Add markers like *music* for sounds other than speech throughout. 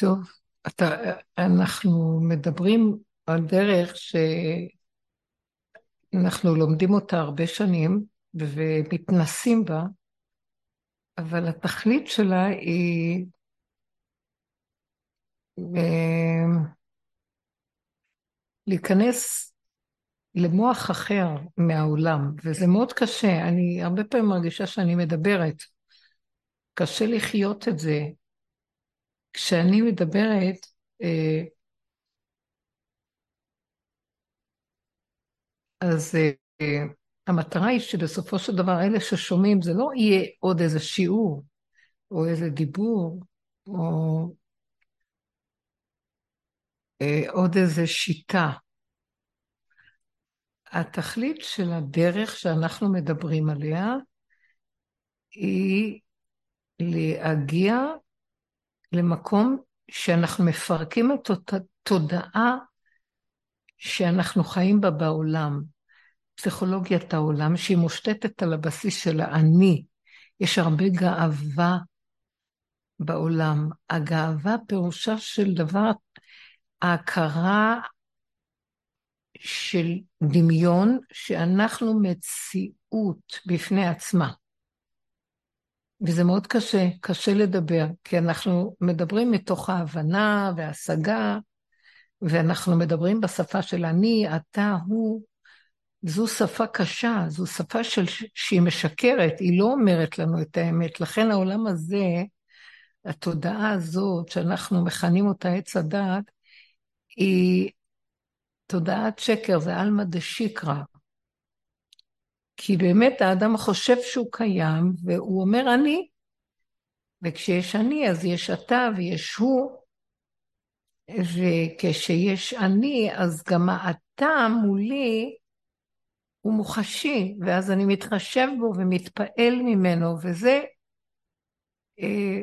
טוב, אתה, אנחנו מדברים על דרך שאנחנו לומדים אותה הרבה שנים ומתנסים בה, אבל התכלית שלה היא אה, להיכנס למוח אחר מהעולם, וזה מאוד קשה. אני הרבה פעמים מרגישה שאני מדברת. קשה לחיות את זה. כשאני מדברת, אה, אז אה, המטרה היא שבסופו של דבר אלה ששומעים, זה לא יהיה עוד איזה שיעור, או איזה דיבור, או אה, עוד איזה שיטה. התכלית של הדרך שאנחנו מדברים עליה היא להגיע למקום שאנחנו מפרקים את אותה תודעה שאנחנו חיים בה בעולם, פסיכולוגיית העולם, שהיא מושתתת על הבסיס של האני. יש הרבה גאווה בעולם. הגאווה פירושה של דבר ההכרה של דמיון שאנחנו מציאות בפני עצמה. וזה מאוד קשה, קשה לדבר, כי אנחנו מדברים מתוך ההבנה וההשגה, ואנחנו מדברים בשפה של אני, אתה, הוא. זו שפה קשה, זו שפה של, שהיא משקרת, היא לא אומרת לנו את האמת. לכן העולם הזה, התודעה הזאת, שאנחנו מכנים אותה עץ הדעת, היא תודעת שקר, זה עלמא דשיקרא. כי באמת האדם חושב שהוא קיים, והוא אומר אני, וכשיש אני אז יש אתה ויש הוא, וכשיש אני אז גם האתה מולי הוא מוחשי, ואז אני מתחשב בו ומתפעל ממנו, וזה, אה,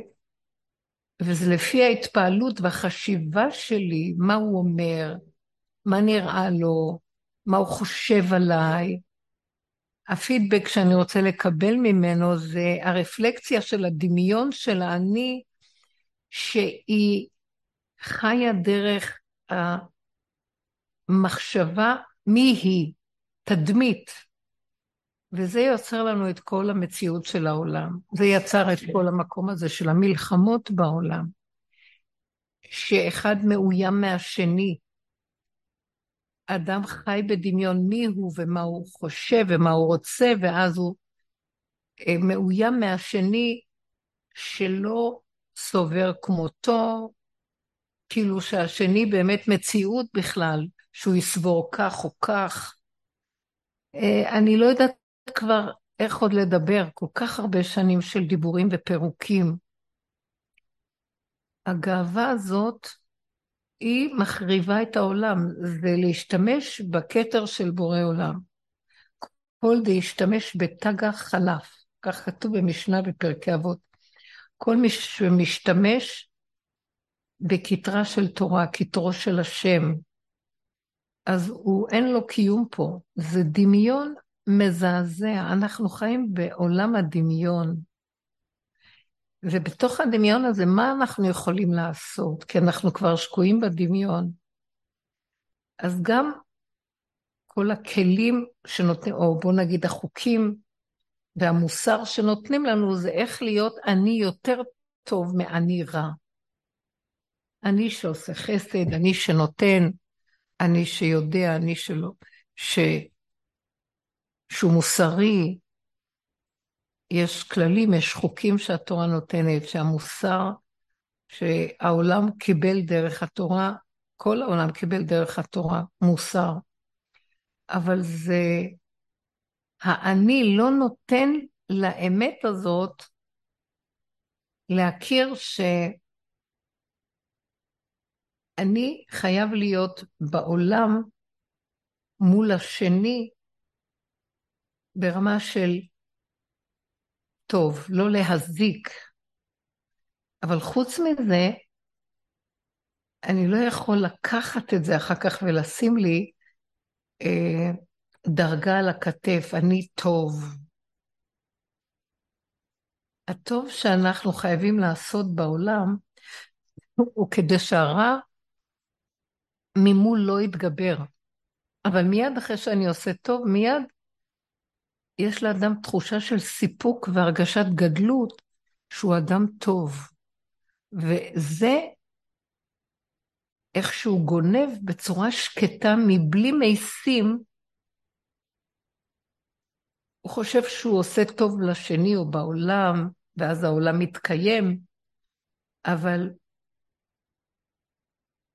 וזה לפי ההתפעלות והחשיבה שלי, מה הוא אומר, מה נראה לו, מה הוא חושב עליי, הפידבק שאני רוצה לקבל ממנו זה הרפלקציה של הדמיון של האני, שהיא חיה דרך המחשבה מי היא, תדמית. וזה יוצר לנו את כל המציאות של העולם. זה יצר את כל המקום הזה של המלחמות בעולם, שאחד מאוים מהשני. אדם חי בדמיון מי הוא ומה הוא חושב ומה הוא רוצה, ואז הוא אה, מאוים מהשני שלא סובר כמותו, כאילו שהשני באמת מציאות בכלל, שהוא יסבור כך או כך. אה, אני לא יודעת כבר איך עוד לדבר, כל כך הרבה שנים של דיבורים ופירוקים. הגאווה הזאת היא מחריבה את העולם, זה להשתמש בכתר של בורא עולם. כל דהשתמש בתגה חלף, כך כתוב במשנה בפרקי אבות. כל מי שמשתמש בכתרה של תורה, כתרו של השם, אז הוא, אין לו קיום פה. זה דמיון מזעזע. אנחנו חיים בעולם הדמיון. ובתוך הדמיון הזה, מה אנחנו יכולים לעשות? כי אנחנו כבר שקועים בדמיון. אז גם כל הכלים שנותנים, או בוא נגיד החוקים והמוסר שנותנים לנו, זה איך להיות אני יותר טוב מאני רע. אני שעושה חסד, אני שנותן, אני שיודע, אני שלא, ש... שהוא מוסרי, יש כללים, יש חוקים שהתורה נותנת, שהמוסר שהעולם קיבל דרך התורה, כל העולם קיבל דרך התורה מוסר, אבל זה, האני לא נותן לאמת הזאת להכיר שאני חייב להיות בעולם מול השני ברמה של טוב, לא להזיק. אבל חוץ מזה, אני לא יכול לקחת את זה אחר כך ולשים לי אה, דרגה על הכתף, אני טוב. הטוב שאנחנו חייבים לעשות בעולם הוא כדי שהרע ממול לא יתגבר. אבל מיד אחרי שאני עושה טוב, מיד יש לאדם תחושה של סיפוק והרגשת גדלות שהוא אדם טוב. וזה איך שהוא גונב בצורה שקטה, מבלי מיסים, הוא חושב שהוא עושה טוב לשני או בעולם, ואז העולם מתקיים, אבל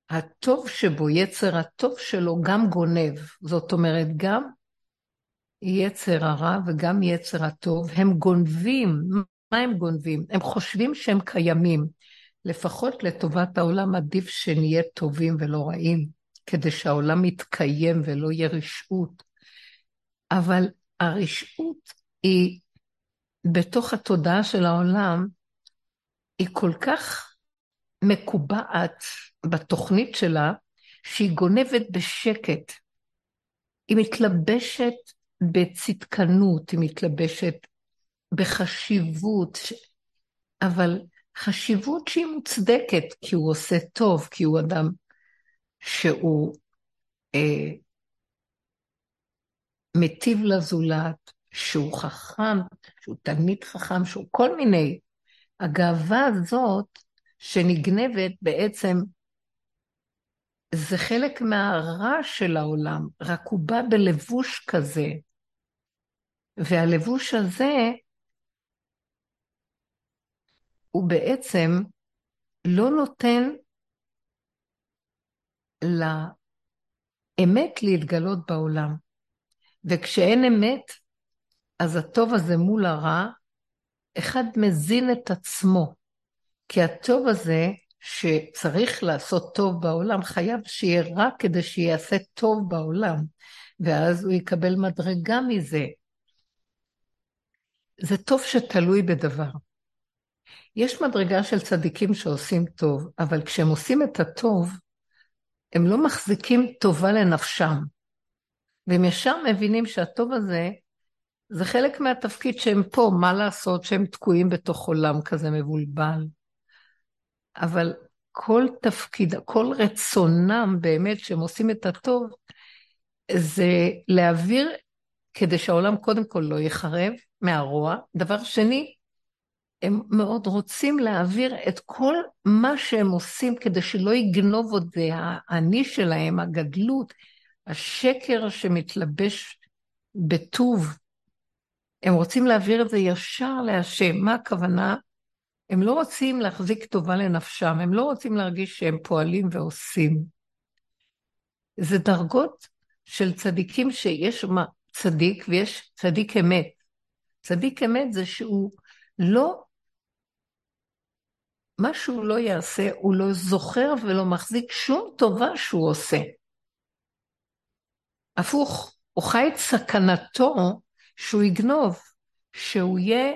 הטוב שבו, יצר הטוב שלו, גם גונב. זאת אומרת, גם יצר הרע וגם יצר הטוב, הם גונבים. מה הם גונבים? הם חושבים שהם קיימים. לפחות לטובת העולם עדיף שנהיה טובים ולא רעים, כדי שהעולם יתקיים ולא יהיה רשעות. אבל הרשעות היא, בתוך התודעה של העולם, היא כל כך מקובעת בתוכנית שלה, שהיא גונבת בשקט. היא מתלבשת בצדקנות, היא מתלבשת בחשיבות, אבל חשיבות שהיא מוצדקת, כי הוא עושה טוב, כי הוא אדם שהוא אה, מטיב לזולת, שהוא חכם, שהוא תלמיד חכם, שהוא כל מיני. הגאווה הזאת שנגנבת בעצם זה חלק מהרע של העולם, רק הוא בא בלבוש כזה. והלבוש הזה הוא בעצם לא נותן לאמת להתגלות בעולם. וכשאין אמת, אז הטוב הזה מול הרע, אחד מזין את עצמו. כי הטוב הזה, שצריך לעשות טוב בעולם, חייב שיהיה רע כדי שיעשה טוב בעולם, ואז הוא יקבל מדרגה מזה. זה טוב שתלוי בדבר. יש מדרגה של צדיקים שעושים טוב, אבל כשהם עושים את הטוב, הם לא מחזיקים טובה לנפשם. והם ישר מבינים שהטוב הזה, זה חלק מהתפקיד שהם פה, מה לעשות שהם תקועים בתוך עולם כזה מבולבל. אבל כל תפקיד, כל רצונם באמת שהם עושים את הטוב, זה להעביר כדי שהעולם קודם כל לא יחרב מהרוע. דבר שני, הם מאוד רוצים להעביר את כל מה שהם עושים כדי שלא יגנוב עוד האני שלהם, הגדלות, השקר שמתלבש בטוב. הם רוצים להעביר את זה ישר להשם. מה הכוונה? הם לא רוצים להחזיק טובה לנפשם, הם לא רוצים להרגיש שהם פועלים ועושים. זה דרגות של צדיקים שיש צדיק ויש צדיק אמת. צדיק אמת זה שהוא לא מה שהוא לא יעשה, הוא לא זוכר ולא מחזיק שום טובה שהוא עושה. הפוך, הוא חי את סכנתו שהוא יגנוב, שהוא יהיה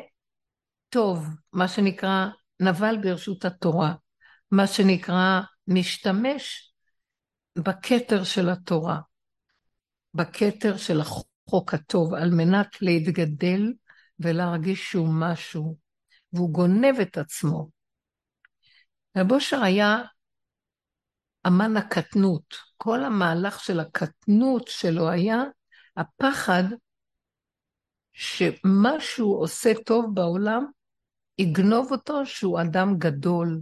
טוב, מה שנקרא נבל ברשות התורה, מה שנקרא משתמש בכתר של התורה, בכתר של החוק הטוב, על מנת להתגדל ולהרגיש שהוא משהו, והוא גונב את עצמו. רב אושר היה אמן הקטנות. כל המהלך של הקטנות שלו היה הפחד שמה שהוא עושה טוב בעולם, יגנוב אותו שהוא אדם גדול,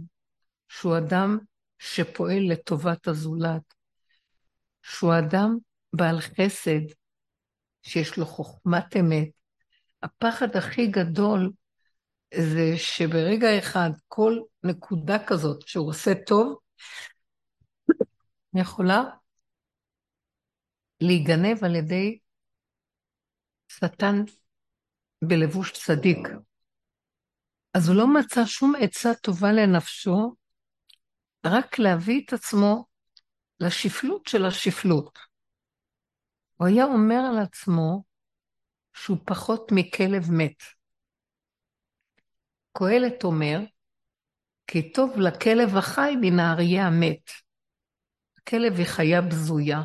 שהוא אדם שפועל לטובת הזולת, שהוא אדם בעל חסד, שיש לו חוכמת אמת. הפחד הכי גדול זה שברגע אחד, כל נקודה כזאת שהוא עושה טוב, יכולה להיגנב על ידי שטן בלבוש צדיק. אז הוא לא מצא שום עצה טובה לנפשו, רק להביא את עצמו לשפלות של השפלות. הוא היה אומר על עצמו שהוא פחות מכלב מת. קהלת אומר, כי טוב לכלב החי מן האריה המת. הכלב היא חיה בזויה.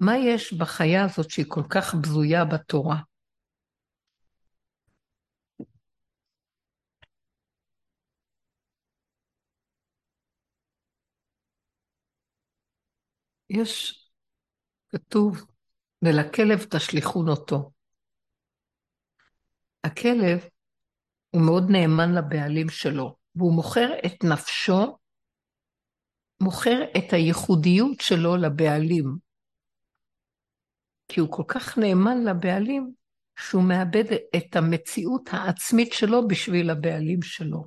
מה יש בחיה הזאת שהיא כל כך בזויה בתורה? יש, כתוב, ולכלב תשליכון אותו. הכלב הוא מאוד נאמן לבעלים שלו, והוא מוכר את נפשו, מוכר את הייחודיות שלו לבעלים. כי הוא כל כך נאמן לבעלים, שהוא מאבד את המציאות העצמית שלו בשביל הבעלים שלו.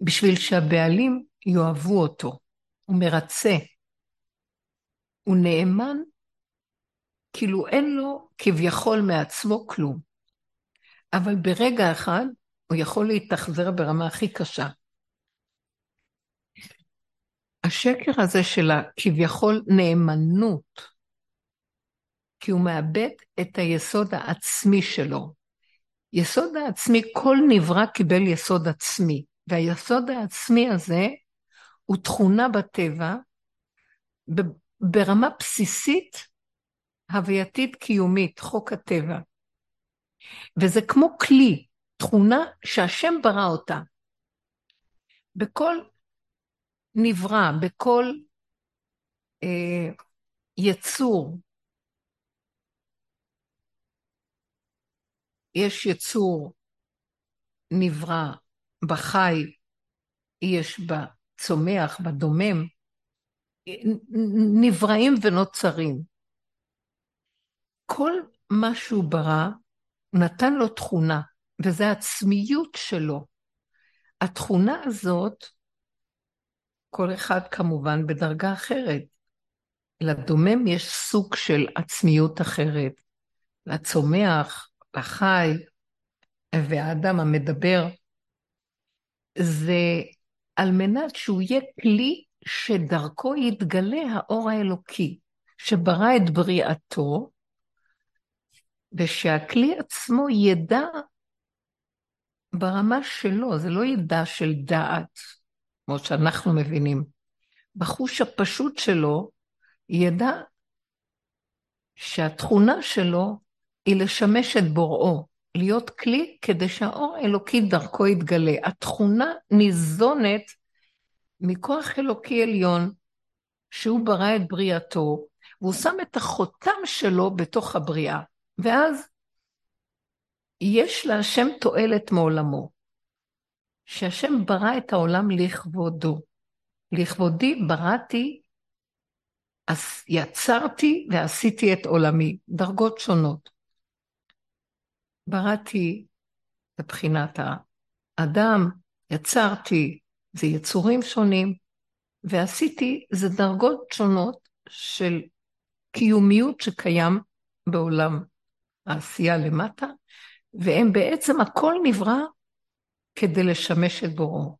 בשביל שהבעלים יאהבו אותו. הוא מרצה. הוא נאמן, כאילו אין לו כביכול מעצמו כלום. אבל ברגע אחד הוא יכול להתאכזר ברמה הכי קשה. השקר הזה של הכביכול נאמנות, כי הוא מאבד את היסוד העצמי שלו. יסוד העצמי, כל נברא קיבל יסוד עצמי, והיסוד העצמי הזה הוא תכונה בטבע ברמה בסיסית, הווייתית קיומית, חוק הטבע. וזה כמו כלי, תכונה שהשם ברא אותה. בכל נברא, בכל אה, יצור, יש יצור נברא בחי, יש בצומח, בדומם, נבראים ונוצרים. כל מה שהוא ברא, נתן לו תכונה, וזו העצמיות שלו. התכונה הזאת, כל אחד כמובן בדרגה אחרת. לדומם יש סוג של עצמיות אחרת. לצומח, לחי, והאדם המדבר, זה על מנת שהוא יהיה כלי שדרכו יתגלה האור האלוקי, שברא את בריאתו, ושהכלי עצמו ידע ברמה שלו, זה לא ידע של דעת, כמו שאנחנו מבינים. בחוש הפשוט שלו, ידע שהתכונה שלו היא לשמש את בוראו, להיות כלי כדי שהאור האלוקי דרכו יתגלה. התכונה ניזונת מכוח אלוקי עליון, שהוא ברא את בריאתו, והוא שם את החותם שלו בתוך הבריאה. ואז יש להשם תועלת מעולמו. שהשם ברא את העולם לכבודו. לכבודי בראתי, יצרתי ועשיתי את עולמי, דרגות שונות. בראתי מבחינת האדם, יצרתי, זה יצורים שונים, ועשיתי, זה דרגות שונות של קיומיות שקיים בעולם העשייה למטה, והם בעצם, הכל נברא כדי לשמש את בוראו.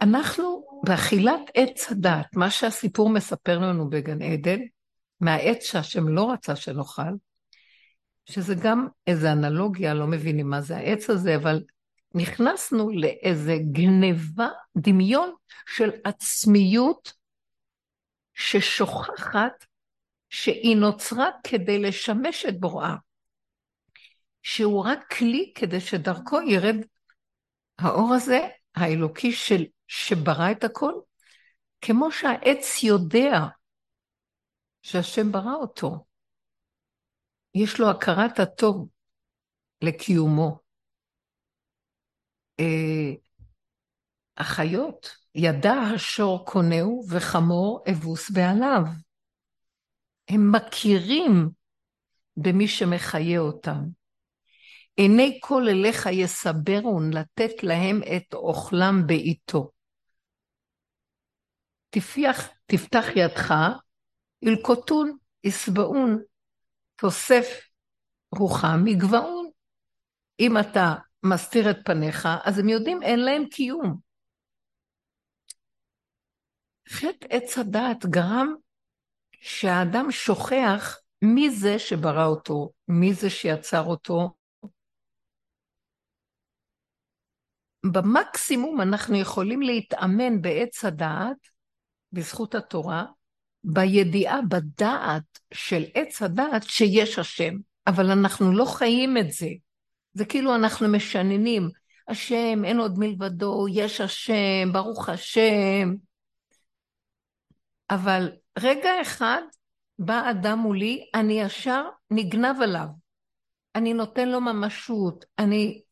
אנחנו באכילת עץ הדת, מה שהסיפור מספר לנו בגן עדן, מהעץ שהשם לא רצה שנאכל, שזה גם איזה אנלוגיה, לא מבינים מה זה העץ הזה, אבל נכנסנו לאיזה גניבה, דמיון של עצמיות ששוכחת שהיא נוצרה כדי לשמש את בוראה, שהוא רק כלי כדי שדרכו ירד האור הזה, האלוקי של, שברא את הכל, כמו שהעץ יודע שהשם ברא אותו. יש לו הכרת הטוב לקיומו. אה, החיות, ידע השור קונהו וחמור אבוס בעליו. הם מכירים במי שמחיה אותם. עיני כל אליך יסברון לתת להם את אוכלם בעיתו. תפיח, תפתח ידך, ילקוטון, ישבעון, תוסף רוחם, יגבעון. אם אתה מסתיר את פניך, אז הם יודעים, אין להם קיום. חטא עץ הדעת גרם שהאדם שוכח מי זה שברא אותו, מי זה שיצר אותו. במקסימום אנחנו יכולים להתאמן בעץ הדעת, בזכות התורה, בידיעה, בדעת של עץ הדעת שיש השם, אבל אנחנו לא חיים את זה. זה כאילו אנחנו משננים, השם, אין עוד מלבדו, יש השם, ברוך השם. אבל רגע אחד בא אדם מולי, אני ישר נגנב עליו. אני נותן לו ממשות, אני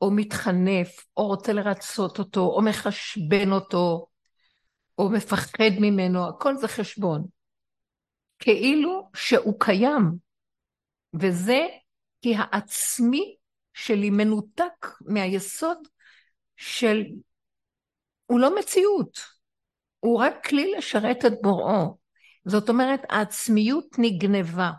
או מתחנף, או רוצה לרצות אותו, או מחשבן אותו, או מפחד ממנו, הכל זה חשבון. כאילו שהוא קיים, וזה כי העצמי שלי מנותק מהיסוד של... הוא לא מציאות, הוא רק כלי לשרת את בוראו. זאת אומרת, העצמיות נגנבה.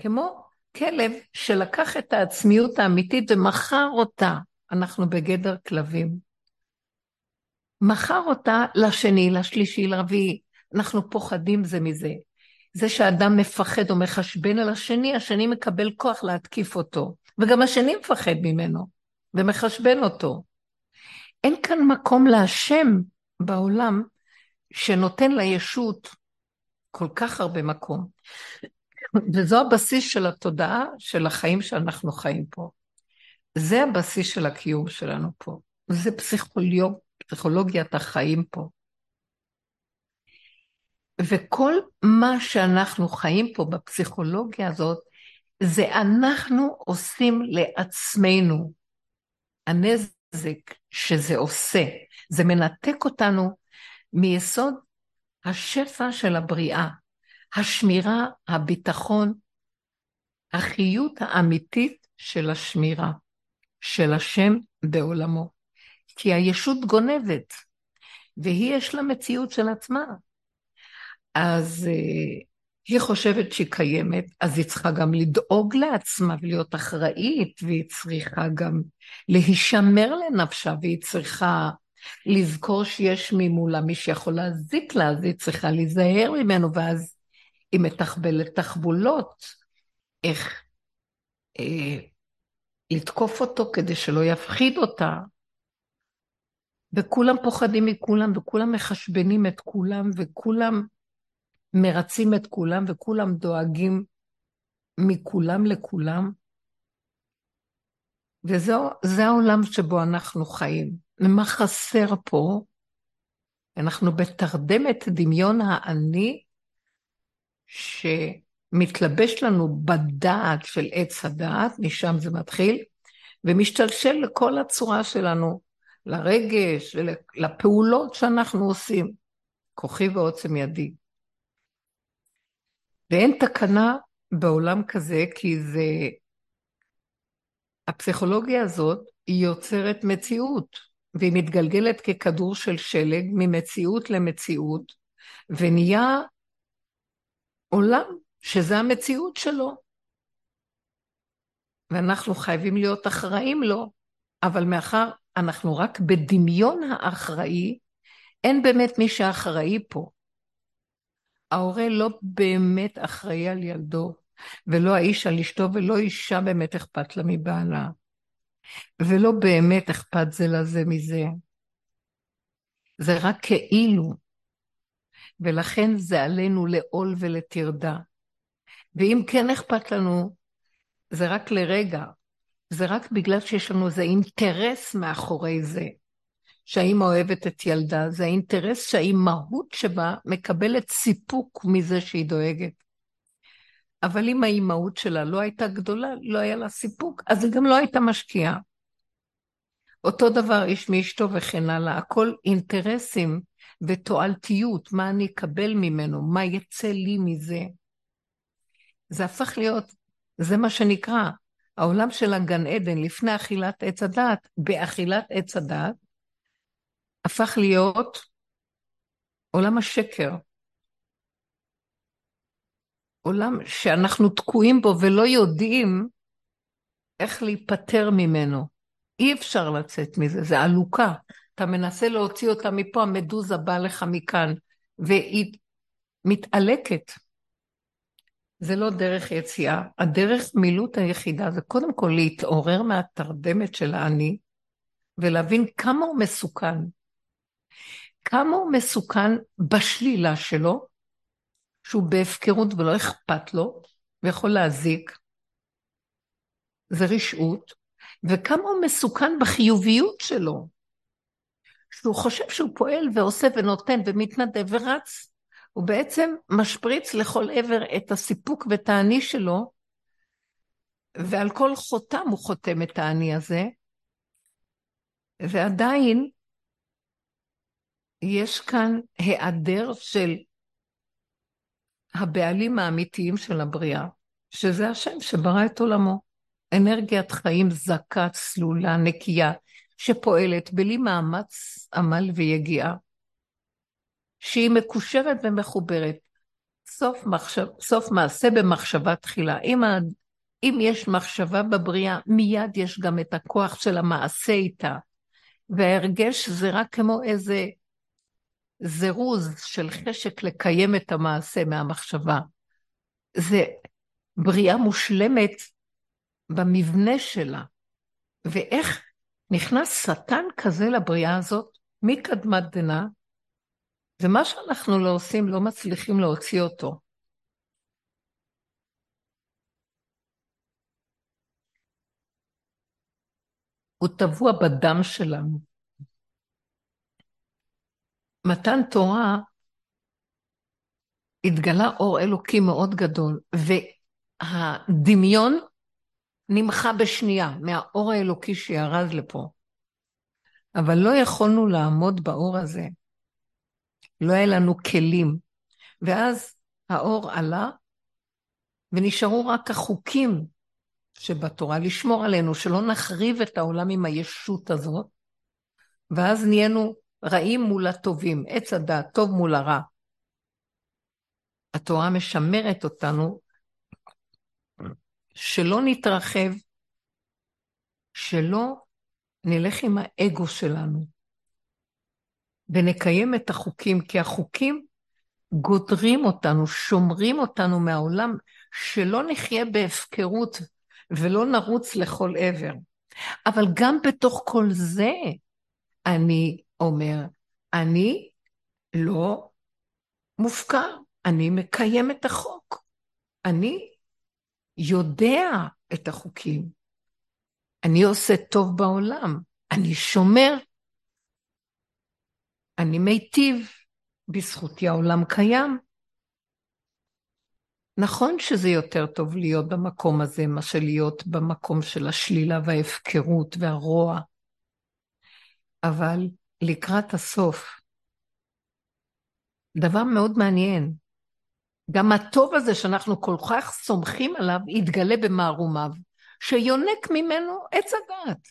כמו כלב שלקח את העצמיות האמיתית ומכר אותה, אנחנו בגדר כלבים. מכר אותה לשני, לשלישי, לרביעי. אנחנו פוחדים זה מזה. זה שאדם מפחד או מחשבן על השני, השני מקבל כוח להתקיף אותו. וגם השני מפחד ממנו ומחשבן אותו. אין כאן מקום להשם בעולם שנותן לישות כל כך הרבה מקום. וזו הבסיס של התודעה של החיים שאנחנו חיים פה. זה הבסיס של הקיום שלנו פה. זה פסיכולוג, פסיכולוגיית החיים פה. וכל מה שאנחנו חיים פה בפסיכולוגיה הזאת, זה אנחנו עושים לעצמנו. הנזק שזה עושה, זה מנתק אותנו מיסוד השפע של הבריאה, השמירה, הביטחון, החיות האמיתית של השמירה, של השם בעולמו. כי הישות גונבת, והיא יש לה מציאות של עצמה. אז uh, היא חושבת שהיא קיימת, אז היא צריכה גם לדאוג לעצמה ולהיות אחראית, והיא צריכה גם להישמר לנפשה, והיא צריכה לזכור שיש ממולה מי שיכול להזיק לה, אז היא צריכה להיזהר ממנו, ואז היא מתחבלת תחבולות, איך אה, לתקוף אותו כדי שלא יפחיד אותה. וכולם פוחדים מכולם, וכולם מחשבנים את כולם, וכולם מרצים את כולם, וכולם דואגים מכולם לכולם. וזה העולם שבו אנחנו חיים. ומה חסר פה? אנחנו בתרדמת דמיון האני שמתלבש לנו בדעת של עץ הדעת, משם זה מתחיל, ומשתלשל לכל הצורה שלנו, לרגש ולפעולות שאנחנו עושים. כוחי ועוצם ידי. ואין תקנה בעולם כזה, כי זה... הפסיכולוגיה הזאת היא יוצרת מציאות, והיא מתגלגלת ככדור של שלג ממציאות למציאות, ונהיה עולם שזה המציאות שלו. ואנחנו חייבים להיות אחראים לו, אבל מאחר אנחנו רק בדמיון האחראי, אין באמת מי שאחראי פה. ההורה לא באמת אחראי על ילדו, ולא האיש על אשתו, ולא אישה באמת אכפת לה מבעלה. ולא באמת אכפת זה לזה מזה. זה רק כאילו. ולכן זה עלינו לעול ולטרדה. ואם כן אכפת לנו, זה רק לרגע. זה רק בגלל שיש לנו איזה אינטרס מאחורי זה. שהאימא אוהבת את ילדה, זה האינטרס שהאימהות שבה מקבלת סיפוק מזה שהיא דואגת. אבל אם האימהות שלה לא הייתה גדולה, לא היה לה סיפוק, אז היא גם לא הייתה משקיעה. אותו דבר איש מאשתו וכן הלאה, הכל אינטרסים ותועלתיות, מה אני אקבל ממנו, מה יצא לי מזה. זה הפך להיות, זה מה שנקרא, העולם של הגן עדן לפני אכילת עץ הדעת, באכילת עץ הדעת, הפך להיות עולם השקר. עולם שאנחנו תקועים בו ולא יודעים איך להיפטר ממנו. אי אפשר לצאת מזה, זה עלוקה. אתה מנסה להוציא אותה מפה, המדוזה באה לך מכאן, והיא מתעלקת. זה לא דרך יציאה. הדרך מילוט היחידה זה קודם כל להתעורר מהתרדמת של האני, ולהבין כמה הוא מסוכן. כמה הוא מסוכן בשלילה שלו, שהוא בהפקרות ולא אכפת לו, ויכול להזיק, זה רשעות, וכמה הוא מסוכן בחיוביות שלו, שהוא חושב שהוא פועל ועושה ונותן ומתנדב ורץ, הוא בעצם משפריץ לכל עבר את הסיפוק ואת האני שלו, ועל כל חותם הוא חותם את האני הזה, ועדיין יש כאן היעדר של הבעלים האמיתיים של הבריאה, שזה השם שברא את עולמו. אנרגיית חיים זכה, צלולה, נקייה, שפועלת בלי מאמץ, עמל ויגיעה, שהיא מקושרת ומחוברת. סוף, מחשב, סוף מעשה במחשבה תחילה. אם, ה, אם יש מחשבה בבריאה, מיד יש גם את הכוח של המעשה איתה. וההרגש זה רק כמו איזה זירוז של חשק לקיים את המעשה מהמחשבה. זה בריאה מושלמת במבנה שלה. ואיך נכנס שטן כזה לבריאה הזאת, מקדמת דנא, ומה שאנחנו לא עושים, לא מצליחים להוציא אותו. הוא טבוע בדם שלנו. מתן תורה התגלה אור אלוקי מאוד גדול, והדמיון נמחה בשנייה מהאור האלוקי שירד לפה. אבל לא יכולנו לעמוד באור הזה. לא היה לנו כלים. ואז האור עלה, ונשארו רק החוקים שבתורה, לשמור עלינו, שלא נחריב את העולם עם הישות הזאת, ואז נהיינו רעים מול הטובים, עץ הדעת, טוב מול הרע. התורה משמרת אותנו שלא נתרחב, שלא נלך עם האגו שלנו, ונקיים את החוקים, כי החוקים גודרים אותנו, שומרים אותנו מהעולם, שלא נחיה בהפקרות ולא נרוץ לכל עבר. אבל גם בתוך כל זה, אני אומר, אני לא מופקר, אני מקיים את החוק. אני יודע את החוקים. אני עושה טוב בעולם, אני שומר, אני מיטיב, בזכותי העולם קיים. נכון שזה יותר טוב להיות במקום הזה מאשר להיות במקום של השלילה וההפקרות והרוע, אבל לקראת הסוף, דבר מאוד מעניין, גם הטוב הזה שאנחנו כל כך סומכים עליו, יתגלה במערומיו, שיונק ממנו עץ הדת.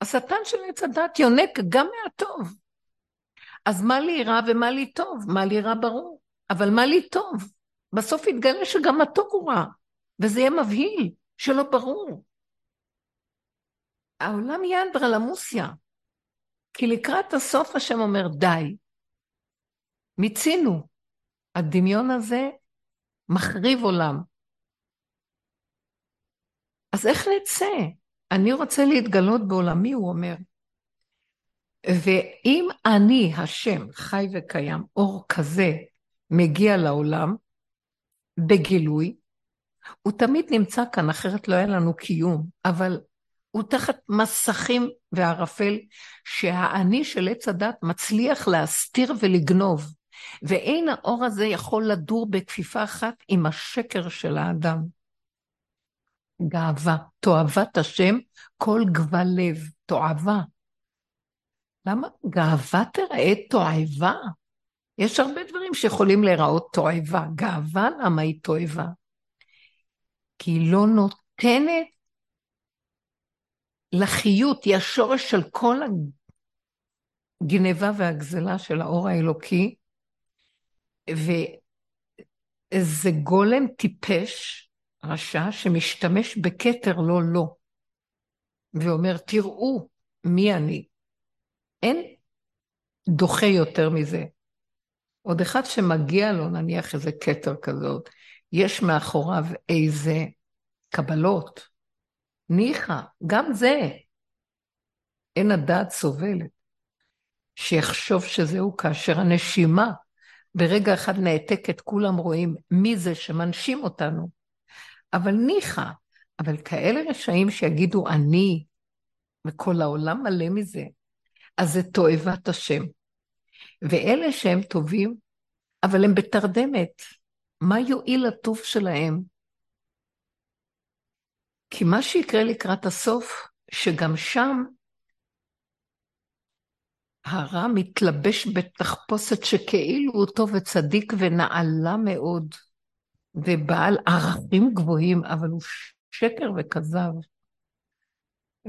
השטן של עץ הדת יונק גם מהטוב. אז מה לי רע ומה לי טוב? מה לי רע ברור, אבל מה לי טוב? בסוף יתגלה שגם הטוב הוא רע, וזה יהיה מבהיל, שלא ברור. העולם יהיה אנדרלמוסיה, כי לקראת הסוף השם אומר, די, מיצינו. הדמיון הזה מחריב עולם. אז איך נצא? אני רוצה להתגלות בעולמי, הוא אומר. ואם אני, השם, חי וקיים, אור כזה מגיע לעולם, בגילוי, הוא תמיד נמצא כאן, אחרת לא היה לנו קיום, אבל הוא תחת מסכים וערפל, שהאני של עץ הדת מצליח להסתיר ולגנוב. ואין האור הזה יכול לדור בכפיפה אחת עם השקר של האדם. גאווה, תועבת השם, כל גבל לב, תועבה. למה גאווה תראה תועבה? יש הרבה דברים שיכולים להיראות תועבה. גאווה, למה היא תועבה? כי היא לא נותנת לחיות, היא השורש של כל הגניבה והגזלה של האור האלוקי, וזה גולם טיפש, רשע, שמשתמש בכתר לא לא, ואומר, תראו מי אני. אין דוחה יותר מזה. עוד אחד שמגיע לו, נניח איזה כתר כזאת, יש מאחוריו איזה קבלות. ניחא, גם זה. אין הדעת סובלת. שיחשוב שזהו כאשר הנשימה ברגע אחד נעתקת, כולם רואים מי זה שמנשים אותנו. אבל ניחא, אבל כאלה רשעים שיגידו אני, וכל העולם מלא מזה, אז זה תועבת השם. ואלה שהם טובים, אבל הם בתרדמת. מה יועיל הטוב שלהם? כי מה שיקרה לקראת הסוף, שגם שם הרע מתלבש בתחפושת שכאילו הוא טוב וצדיק ונעלה מאוד, ובעל ערכים גבוהים, אבל הוא שקר וכזב,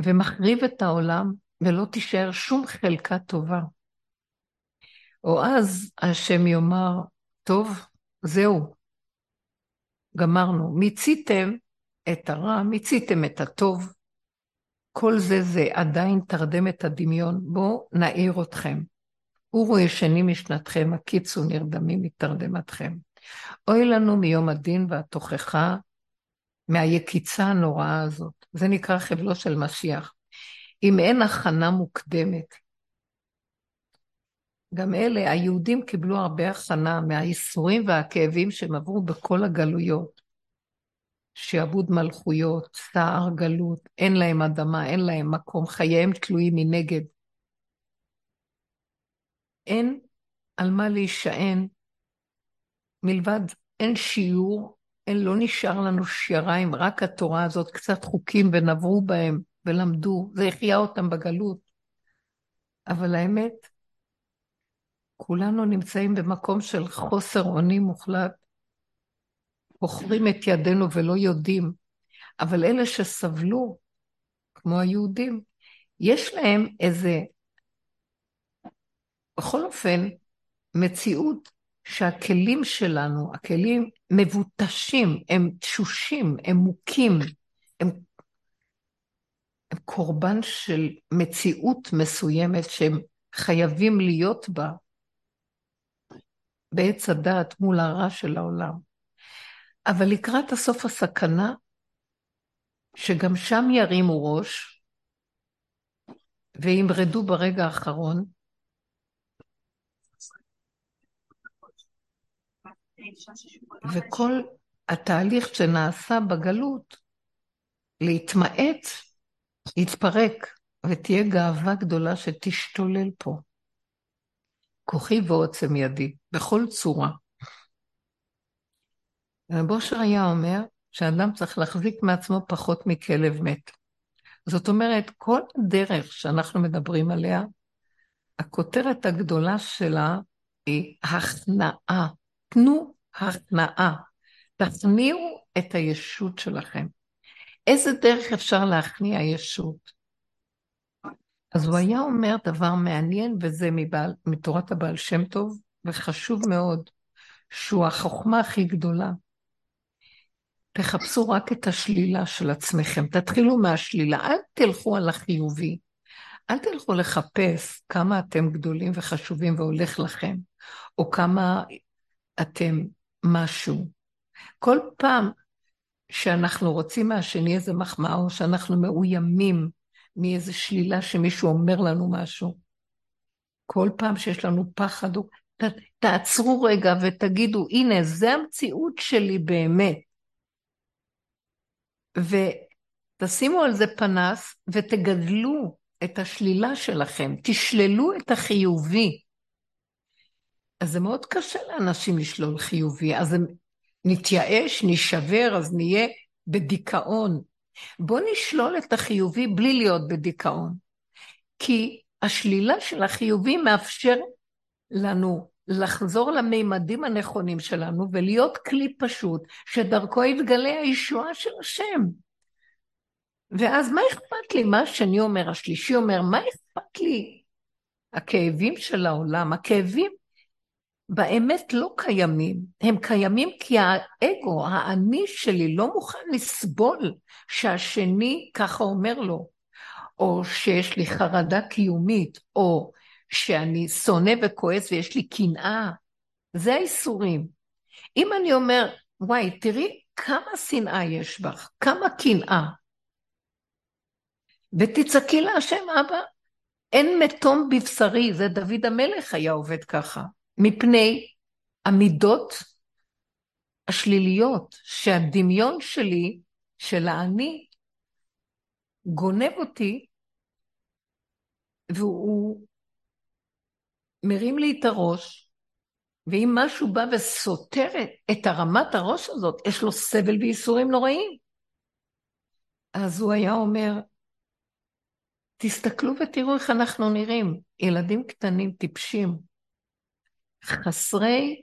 ומחריב את העולם, ולא תישאר שום חלקה טובה. או אז השם יאמר, טוב, זהו, גמרנו. מיציתם את הרע, מיציתם את הטוב. כל זה זה עדיין תרדמת הדמיון. בואו נעיר אתכם. אורו ישנים משנתכם, הקיצו נרדמים מתרדמתכם. אוי לנו מיום הדין והתוכחה, מהיקיצה הנוראה הזאת. זה נקרא חבלו של משיח. אם אין הכנה מוקדמת, גם אלה, היהודים קיבלו הרבה הכנה מהייסורים והכאבים שהם עברו בכל הגלויות. שעבוד מלכויות, צער גלות, אין להם אדמה, אין להם מקום, חייהם תלויים מנגד. אין על מה להישען, מלבד אין שיעור, אין, לא נשאר לנו שיריים, רק התורה הזאת, קצת חוקים ונברו בהם ולמדו, זה החיה אותם בגלות. אבל האמת, כולנו נמצאים במקום של חוסר אונים מוחלט. בוחרים את ידינו ולא יודעים, אבל אלה שסבלו, כמו היהודים, יש להם איזה, בכל אופן, מציאות שהכלים שלנו, הכלים מבוטשים, הם תשושים, הם מוכים, הם, הם קורבן של מציאות מסוימת שהם חייבים להיות בה בעץ הדעת מול הרע של העולם. אבל לקראת הסוף הסכנה, שגם שם ירימו ראש וימרדו ברגע האחרון, וכל התהליך שנעשה בגלות, להתמעט, יתפרק, ותהיה גאווה גדולה שתשתולל פה. כוחי ועוצם ידי, בכל צורה. רב אושר היה אומר שאדם צריך להחזיק מעצמו פחות מכלב מת. זאת אומרת, כל הדרך שאנחנו מדברים עליה, הכותרת הגדולה שלה היא הכנעה. תנו הכנעה. תכניעו את הישות שלכם. איזה דרך אפשר להכניע ישות? אז הוא היה אומר דבר מעניין, וזה מבעל, מתורת הבעל שם טוב, וחשוב מאוד, שהוא החוכמה הכי גדולה. תחפשו רק את השלילה של עצמכם, תתחילו מהשלילה, אל תלכו על החיובי. אל תלכו לחפש כמה אתם גדולים וחשובים והולך לכם, או כמה אתם משהו. כל פעם שאנחנו רוצים מהשני איזה מחמאה, או שאנחנו מאוימים מאיזה שלילה שמישהו אומר לנו משהו, כל פעם שיש לנו פחד, ת, תעצרו רגע ותגידו, הנה, זה המציאות שלי באמת. ותשימו על זה פנס ותגדלו את השלילה שלכם, תשללו את החיובי. אז זה מאוד קשה לאנשים לשלול חיובי, אז הם נתייאש, נשבר, אז נהיה בדיכאון. בואו נשלול את החיובי בלי להיות בדיכאון. כי השלילה של החיובי מאפשר לנו לחזור למימדים הנכונים שלנו ולהיות כלי פשוט שדרכו יתגלה הישועה של השם. ואז מה אכפת לי? מה השני אומר, השלישי אומר, מה אכפת לי? הכאבים של העולם, הכאבים באמת לא קיימים. הם קיימים כי האגו, האני שלי, לא מוכן לסבול שהשני ככה אומר לו, או שיש לי חרדה קיומית, או שאני שונא וכועס ויש לי קנאה. זה האיסורים. אם אני אומר, וואי, תראי כמה שנאה יש בך, כמה קנאה. ותצעקי להשם, אבא, אין מתום בבשרי, זה דוד המלך היה עובד ככה. מפני המידות השליליות שהדמיון שלי, של האני, גונב אותי, והוא מרים לי את הראש, ואם משהו בא וסותר את הרמת הראש הזאת, יש לו סבל וייסורים נוראים. אז הוא היה אומר, תסתכלו ותראו איך אנחנו נראים, ילדים קטנים, טיפשים, חסרי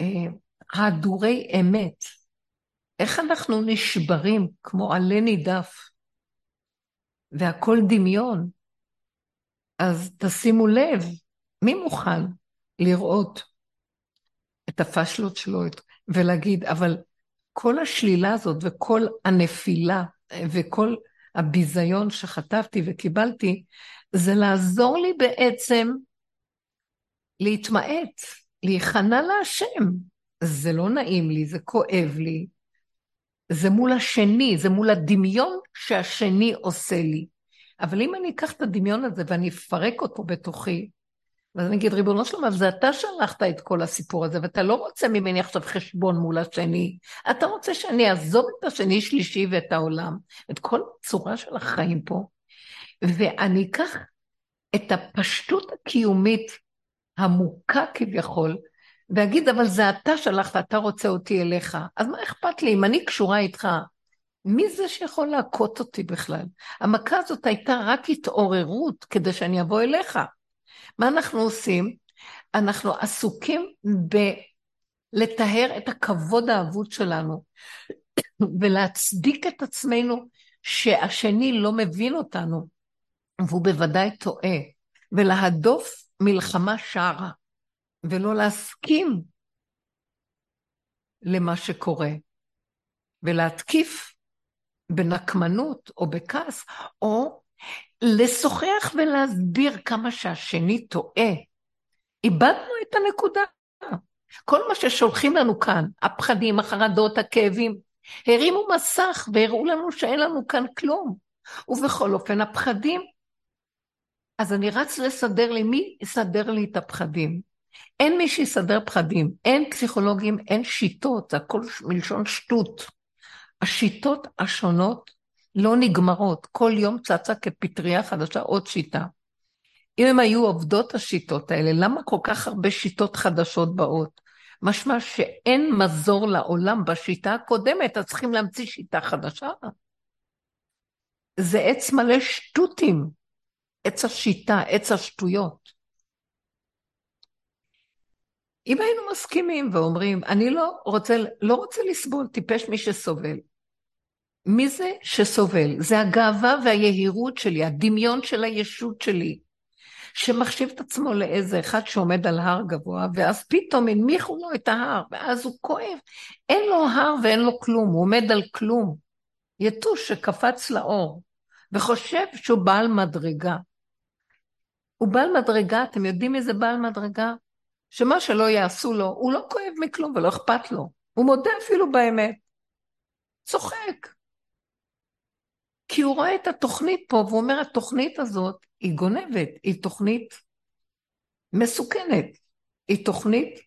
אה, הדורי אמת. איך אנחנו נשברים כמו עלה נידף, והכל דמיון. אז תשימו לב, מי מוכן לראות את הפשלות שלו ולהגיד, אבל כל השלילה הזאת וכל הנפילה וכל הביזיון שחטפתי וקיבלתי, זה לעזור לי בעצם להתמעט, להיכנע להשם. זה לא נעים לי, זה כואב לי, זה מול השני, זה מול הדמיון שהשני עושה לי. אבל אם אני אקח את הדמיון הזה ואני אפרק אותו בתוכי, ואז אני אגיד, ריבונו שלמה, זה אתה שלחת את כל הסיפור הזה, ואתה לא רוצה ממני עכשיו חשבון מול השני. אתה רוצה שאני אעזוב את השני שלישי ואת העולם, את כל צורה של החיים פה, ואני אקח את הפשטות הקיומית המוכה כביכול, ואגיד, אבל זה אתה שלחת, אתה רוצה אותי אליך. אז מה אכפת לי? אם אני קשורה איתך, מי זה שיכול להכות אותי בכלל? המכה הזאת הייתה רק התעוררות כדי שאני אבוא אליך. מה אנחנו עושים? אנחנו עסוקים בלטהר את הכבוד האבוד שלנו ולהצדיק את עצמנו שהשני לא מבין אותנו, והוא בוודאי טועה, ולהדוף מלחמה שערה, ולא להסכים למה שקורה, ולהתקיף בנקמנות או בכעס, או לשוחח ולהסביר כמה שהשני טועה. איבדנו את הנקודה. כל מה ששולחים לנו כאן, הפחדים, החרדות, הכאבים, הרימו מסך והראו לנו שאין לנו כאן כלום. ובכל אופן, הפחדים, אז אני רץ לסדר לי, מי יסדר לי את הפחדים? אין מי שיסדר פחדים, אין פסיכולוגים, אין שיטות, זה הכל מלשון שטות. השיטות השונות לא נגמרות, כל יום צצה כפטריה חדשה עוד שיטה. אם הן היו עובדות השיטות האלה, למה כל כך הרבה שיטות חדשות באות? משמע שאין מזור לעולם בשיטה הקודמת, אז צריכים להמציא שיטה חדשה. זה עץ מלא שטותים, עץ השיטה, עץ השטויות. אם היינו מסכימים ואומרים, אני לא רוצה, לא רוצה לסבול, טיפש מי שסובל. מי זה שסובל? זה הגאווה והיהירות שלי, הדמיון של הישות שלי, שמחשיב את עצמו לאיזה אחד שעומד על הר גבוה, ואז פתאום הנמיכו לו את ההר, ואז הוא כואב. אין לו הר ואין לו כלום, הוא עומד על כלום. יתוש שקפץ לאור, וחושב שהוא בעל מדרגה. הוא בעל מדרגה, אתם יודעים איזה בעל מדרגה? שמה שלא יעשו לו, הוא לא כואב מכלום ולא אכפת לו. הוא מודה אפילו באמת. צוחק. כי הוא רואה את התוכנית פה, והוא אומר, התוכנית הזאת היא גונבת, היא תוכנית מסוכנת, היא תוכנית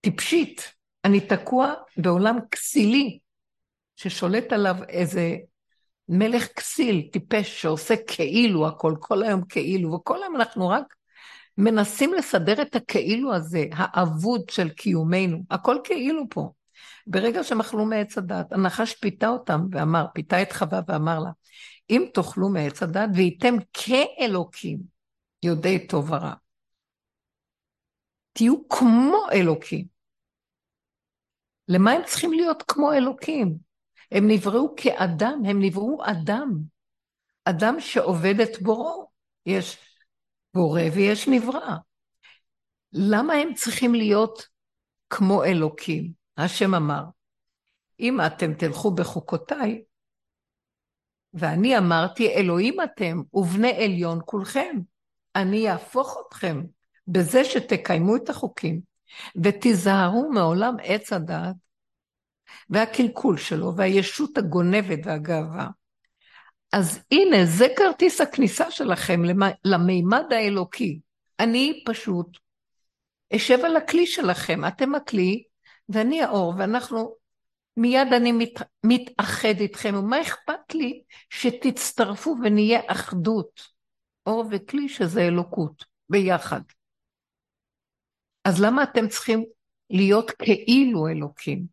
טיפשית. אני תקוע בעולם כסילי, ששולט עליו איזה מלך כסיל, טיפש, שעושה כאילו הכל, כל היום כאילו, וכל היום אנחנו רק מנסים לסדר את הכאילו הזה, האבוד של קיומנו, הכל כאילו פה. ברגע שהם אכלו מעץ הדת, הנחש פיתה אותם ואמר, פיתה את חווה ואמר לה, אם תאכלו מעץ הדת והייתם כאלוקים, יודעי טוב ורע. תהיו כמו אלוקים. למה הם צריכים להיות כמו אלוקים? הם נבראו כאדם, הם נבראו אדם. אדם שעובד את בוראו. יש בורא ויש נברא. למה הם צריכים להיות כמו אלוקים? השם אמר, אם אתם תלכו בחוקותיי, ואני אמרתי, אלוהים אתם ובני עליון כולכם, אני אהפוך אתכם בזה שתקיימו את החוקים, ותיזהרו מעולם עץ הדעת והקלקול שלו, והישות הגונבת והגאווה. אז הנה, זה כרטיס הכניסה שלכם למימד האלוקי. אני פשוט אשב על הכלי שלכם, אתם הכלי, ואני האור, ואנחנו, מיד אני מת, מתאחד איתכם, ומה אכפת לי שתצטרפו ונהיה אחדות, אור וכלי שזה אלוקות, ביחד. אז למה אתם צריכים להיות כאילו אלוקים?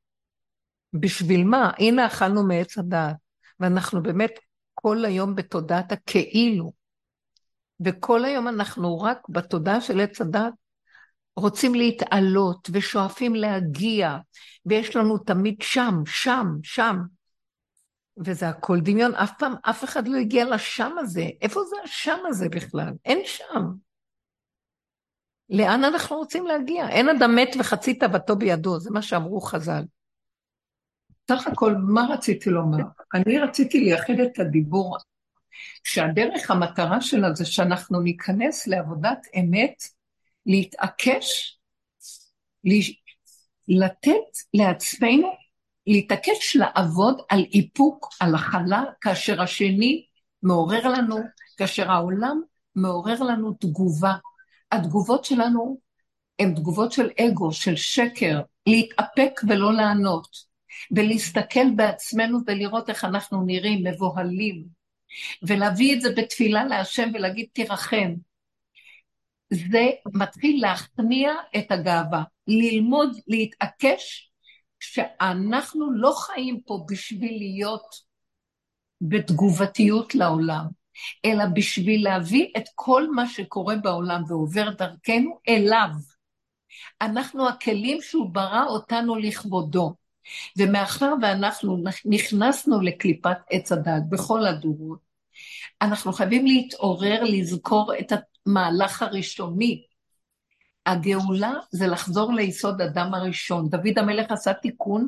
בשביל מה? הנה אכלנו מעץ הדעת, ואנחנו באמת כל היום בתודעת הכאילו. וכל היום אנחנו רק בתודעה של עץ הדעת רוצים להתעלות ושואפים להגיע, ויש לנו תמיד שם, שם, שם. וזה הכל דמיון, אף פעם אף אחד לא הגיע לשם הזה. איפה זה השם הזה בכלל? אין שם. לאן אנחנו רוצים להגיע? אין אדם מת וחצי תאוותו בידו, זה מה שאמרו חז"ל. סך הכל, מה רציתי לומר? אני רציתי לייחד את הדיבור, שהדרך, המטרה שלה זה שאנחנו ניכנס לעבודת אמת, להתעקש, לתת לעצמנו, להתעקש לעבוד על איפוק, על הכלה, כאשר השני מעורר לנו, כאשר העולם מעורר לנו תגובה. התגובות שלנו הן תגובות של אגו, של שקר, להתאפק ולא לענות. ולהסתכל בעצמנו ולראות איך אנחנו נראים, מבוהלים, ולהביא את זה בתפילה להשם ולהגיד תרחם. זה מתחיל להכניע את הגאווה, ללמוד להתעקש שאנחנו לא חיים פה בשביל להיות בתגובתיות לעולם, אלא בשביל להביא את כל מה שקורה בעולם ועובר דרכנו אליו. אנחנו הכלים שהוא ברא אותנו לכבודו. ומאחר ואנחנו נכנסנו לקליפת עץ הדת בכל הדורות, אנחנו חייבים להתעורר, לזכור את המהלך הראשוני. הגאולה זה לחזור ליסוד אדם הראשון. דוד המלך עשה תיקון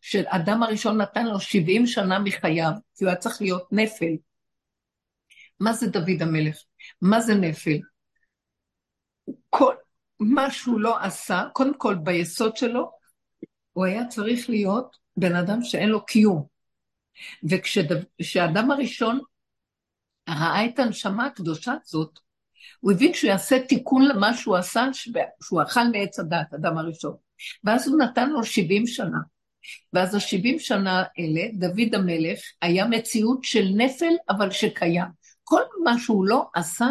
שאדם הראשון נתן לו 70 שנה מחייו, כי הוא היה צריך להיות נפל. מה זה דוד המלך? מה זה נפל? כל מה שהוא לא עשה, קודם כל ביסוד שלו, הוא היה צריך להיות בן אדם שאין לו קיום. וכשהאדם הראשון ראה את הנשמה הקדושה הזאת, הוא הבין שהוא יעשה תיקון למה שהוא עשה, שהוא אכל מעץ הדת, אדם הראשון. ואז הוא נתן לו 70 שנה. ואז ה-70 שנה האלה, דוד המלך היה מציאות של נפל, אבל שקיים. כל מה שהוא לא עשה,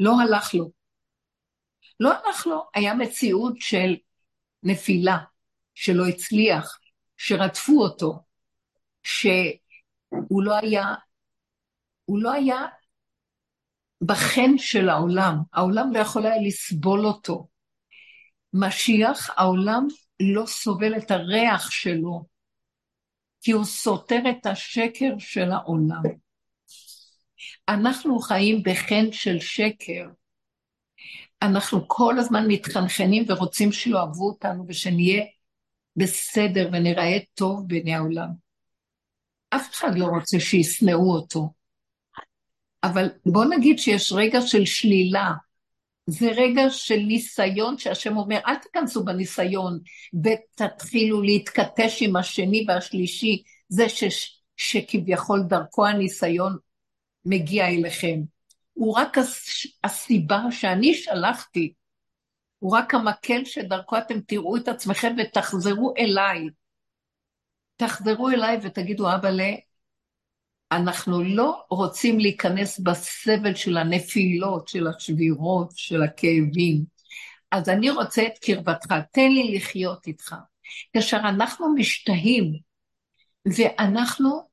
לא הלך לו. לא הלך לו, היה מציאות של נפילה. שלא הצליח, שרדפו אותו, שהוא לא היה, הוא לא היה בחן של העולם, העולם לא יכול היה לסבול אותו. משיח, העולם לא סובל את הריח שלו, כי הוא סותר את השקר של העולם. אנחנו חיים בחן של שקר. אנחנו כל הזמן מתחנחנים ורוצים שיאהבו אותנו ושנהיה בסדר ונראה טוב בעיני העולם. אף אחד לא רוצה שישנאו אותו. אבל בוא נגיד שיש רגע של שלילה. זה רגע של ניסיון שהשם אומר, אל תיכנסו בניסיון ותתחילו להתכתש עם השני והשלישי, זה ש, שכביכול דרכו הניסיון מגיע אליכם. הוא רק הסיבה שאני שלחתי הוא רק המקל שדרכו אתם תראו את עצמכם ותחזרו אליי. תחזרו אליי ותגידו, אבאלה, אנחנו לא רוצים להיכנס בסבל של הנפילות, של השבירות, של הכאבים. אז אני רוצה את קרבתך, תן לי לחיות איתך. כאשר אנחנו משתהים ואנחנו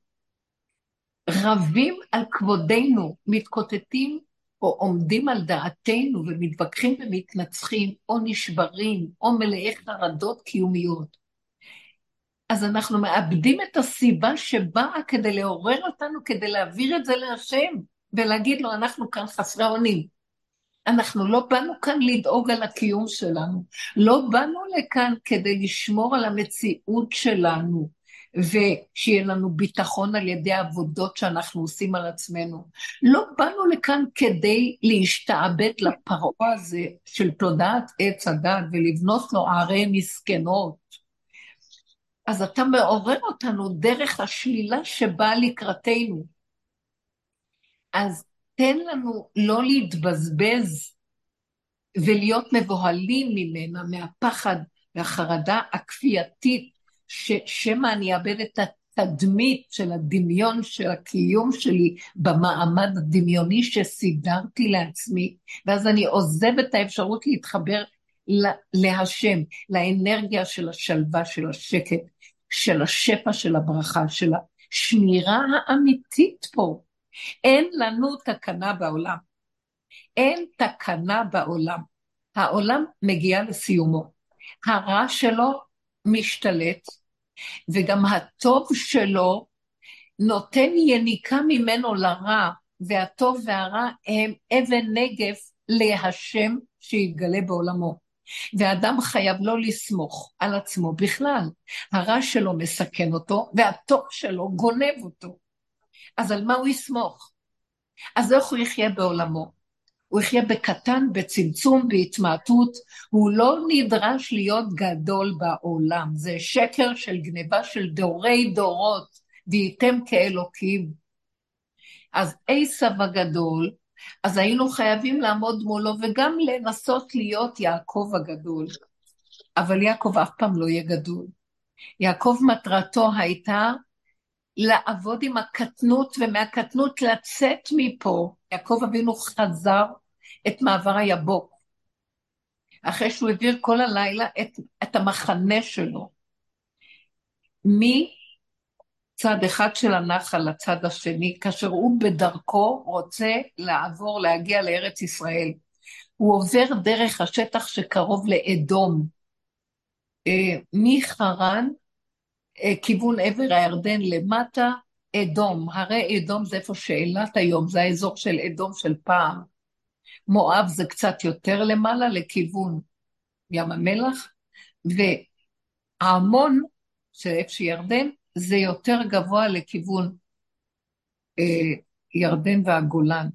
רבים על כבודנו, מתקוטטים או עומדים על דעתנו ומתווכחים ומתנצחים, או נשברים, או מלאי חרדות קיומיות. אז אנחנו מאבדים את הסיבה שבאה כדי לעורר אותנו, כדי להעביר את זה להשם, ולהגיד לו, אנחנו כאן חסרי אונים. אנחנו לא באנו כאן לדאוג על הקיום שלנו, לא באנו לכאן כדי לשמור על המציאות שלנו. ושיהיה לנו ביטחון על ידי העבודות שאנחנו עושים על עצמנו. לא באנו לכאן כדי להשתעבד לפרעה הזה של תודעת עץ הדת ולבנות לו ערי מסכנות. אז אתה מעורר אותנו דרך השלילה שבאה לקראתנו. אז תן לנו לא להתבזבז ולהיות מבוהלים ממנה, מהפחד והחרדה הכפייתית ששמא אני אאבד את התדמית של הדמיון של הקיום שלי במעמד הדמיוני שסידרתי לעצמי, ואז אני עוזב את האפשרות להתחבר להשם, לאנרגיה של השלווה, של השקט, של השפע של הברכה, של השמירה האמיתית פה. אין לנו תקנה בעולם. אין תקנה בעולם. העולם מגיע לסיומו. הרע שלו משתלט, וגם הטוב שלו נותן יניקה ממנו לרע, והטוב והרע הם אבן נגף להשם שיתגלה בעולמו. ואדם חייב לא לסמוך על עצמו בכלל. הרע שלו מסכן אותו, והטוב שלו גונב אותו. אז על מה הוא יסמוך? אז איך הוא יחיה בעולמו? הוא יחיה בקטן, בצמצום, בהתמעטות. הוא לא נדרש להיות גדול בעולם. זה שקר של גניבה של דורי דורות, והייתם כאלוקים. אז עשב הגדול, אז היינו חייבים לעמוד מולו וגם לנסות להיות יעקב הגדול. אבל יעקב אף פעם לא יהיה גדול. יעקב מטרתו הייתה לעבוד עם הקטנות ומהקטנות לצאת מפה. יעקב אבינו חזר את מעבר היבוק. אחרי שהוא העביר כל הלילה את, את המחנה שלו. מצד אחד של הנחל לצד השני, כאשר הוא בדרכו רוצה לעבור, להגיע לארץ ישראל. הוא עובר דרך השטח שקרוב לאדום. אה, מחרן, אה, כיוון עבר הירדן למטה, אדום. הרי אדום זה איפה שאילת היום, זה האזור של אדום של פעם. מואב זה קצת יותר למעלה, לכיוון ים המלח, והעמון, שאיפה שירדן, זה יותר גבוה לכיוון אה, ירדן והגולן.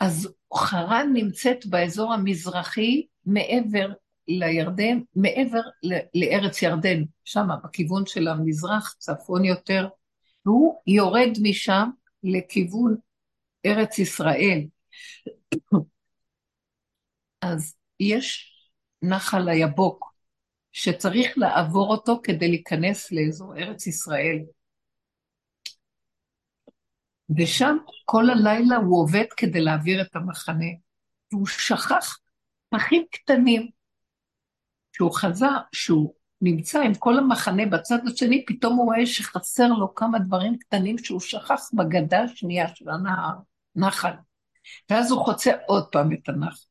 אז חרן נמצאת באזור המזרחי מעבר לירדן, מעבר לארץ ירדן, שם בכיוון של המזרח, צפון יותר, והוא יורד משם לכיוון ארץ ישראל. *coughs* אז יש נחל היבוק, שצריך לעבור אותו כדי להיכנס לאזור ארץ ישראל. ושם כל הלילה הוא עובד כדי להעביר את המחנה, והוא שכח פחים קטנים. כשהוא חזר, כשהוא נמצא עם כל המחנה בצד השני, פתאום הוא רואה שחסר לו כמה דברים קטנים שהוא שכח בגדה השנייה של הנהר, נחל. ואז הוא חוצה עוד פעם את הנחל.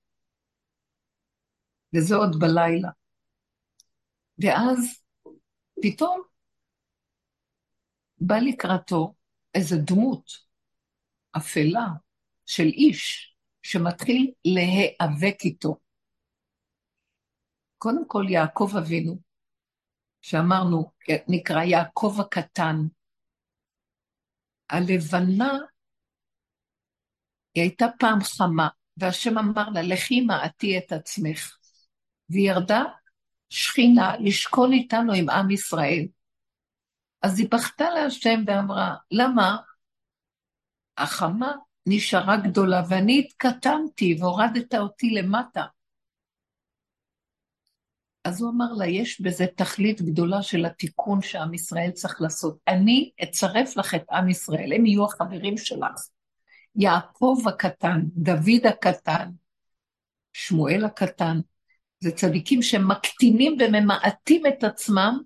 וזה עוד בלילה. ואז פתאום בא לקראתו איזו דמות אפלה של איש שמתחיל להיאבק איתו. קודם כל יעקב אבינו, שאמרנו, נקרא יעקב הקטן, הלבנה היא הייתה פעם חמה, והשם אמר לה, לכי מעטי את עצמך. והיא ירדה שכינה לשכון איתנו עם עם ישראל. אז היא בכתה להשם ואמרה, למה? החמה נשארה גדולה ואני התקטנתי והורדת אותי למטה. אז הוא אמר לה, יש בזה תכלית גדולה של התיקון שעם ישראל צריך לעשות. אני אצרף לך את עם ישראל, הם יהיו החברים שלך. יעקב הקטן, דוד הקטן, שמואל הקטן, זה צדיקים שמקטינים וממעטים את עצמם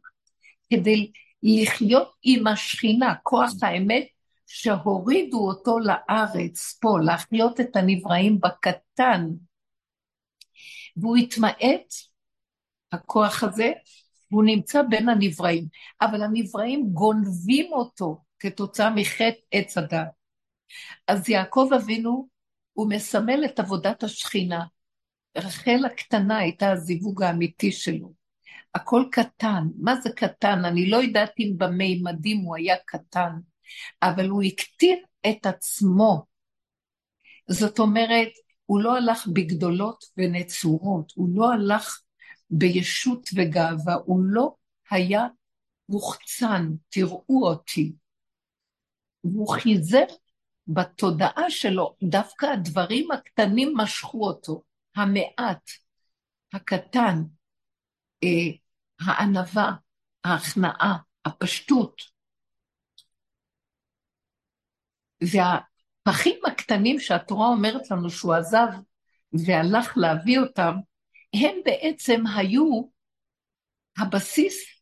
כדי לחיות עם השכינה, כוח האמת, שהורידו אותו לארץ פה, להחיות את הנבראים בקטן. והוא התמעט, הכוח הזה, והוא נמצא בין הנבראים. אבל הנבראים גונבים אותו כתוצאה מחטא עץ הדת. אז יעקב אבינו, הוא מסמל את עבודת השכינה. רחל הקטנה הייתה הזיווג האמיתי שלו. הכל קטן. מה זה קטן? אני לא יודעת אם במימדים הוא היה קטן, אבל הוא הקטין את עצמו. זאת אומרת, הוא לא הלך בגדולות ונצורות, הוא לא הלך בישות וגאווה, הוא לא היה מוחצן, תראו אותי. והוא חיזר בתודעה שלו, דווקא הדברים הקטנים משכו אותו. המעט, הקטן, אה, הענווה, ההכנעה, הפשטות. והפחים הקטנים שהתורה אומרת לנו שהוא עזב והלך להביא אותם, הם בעצם היו הבסיס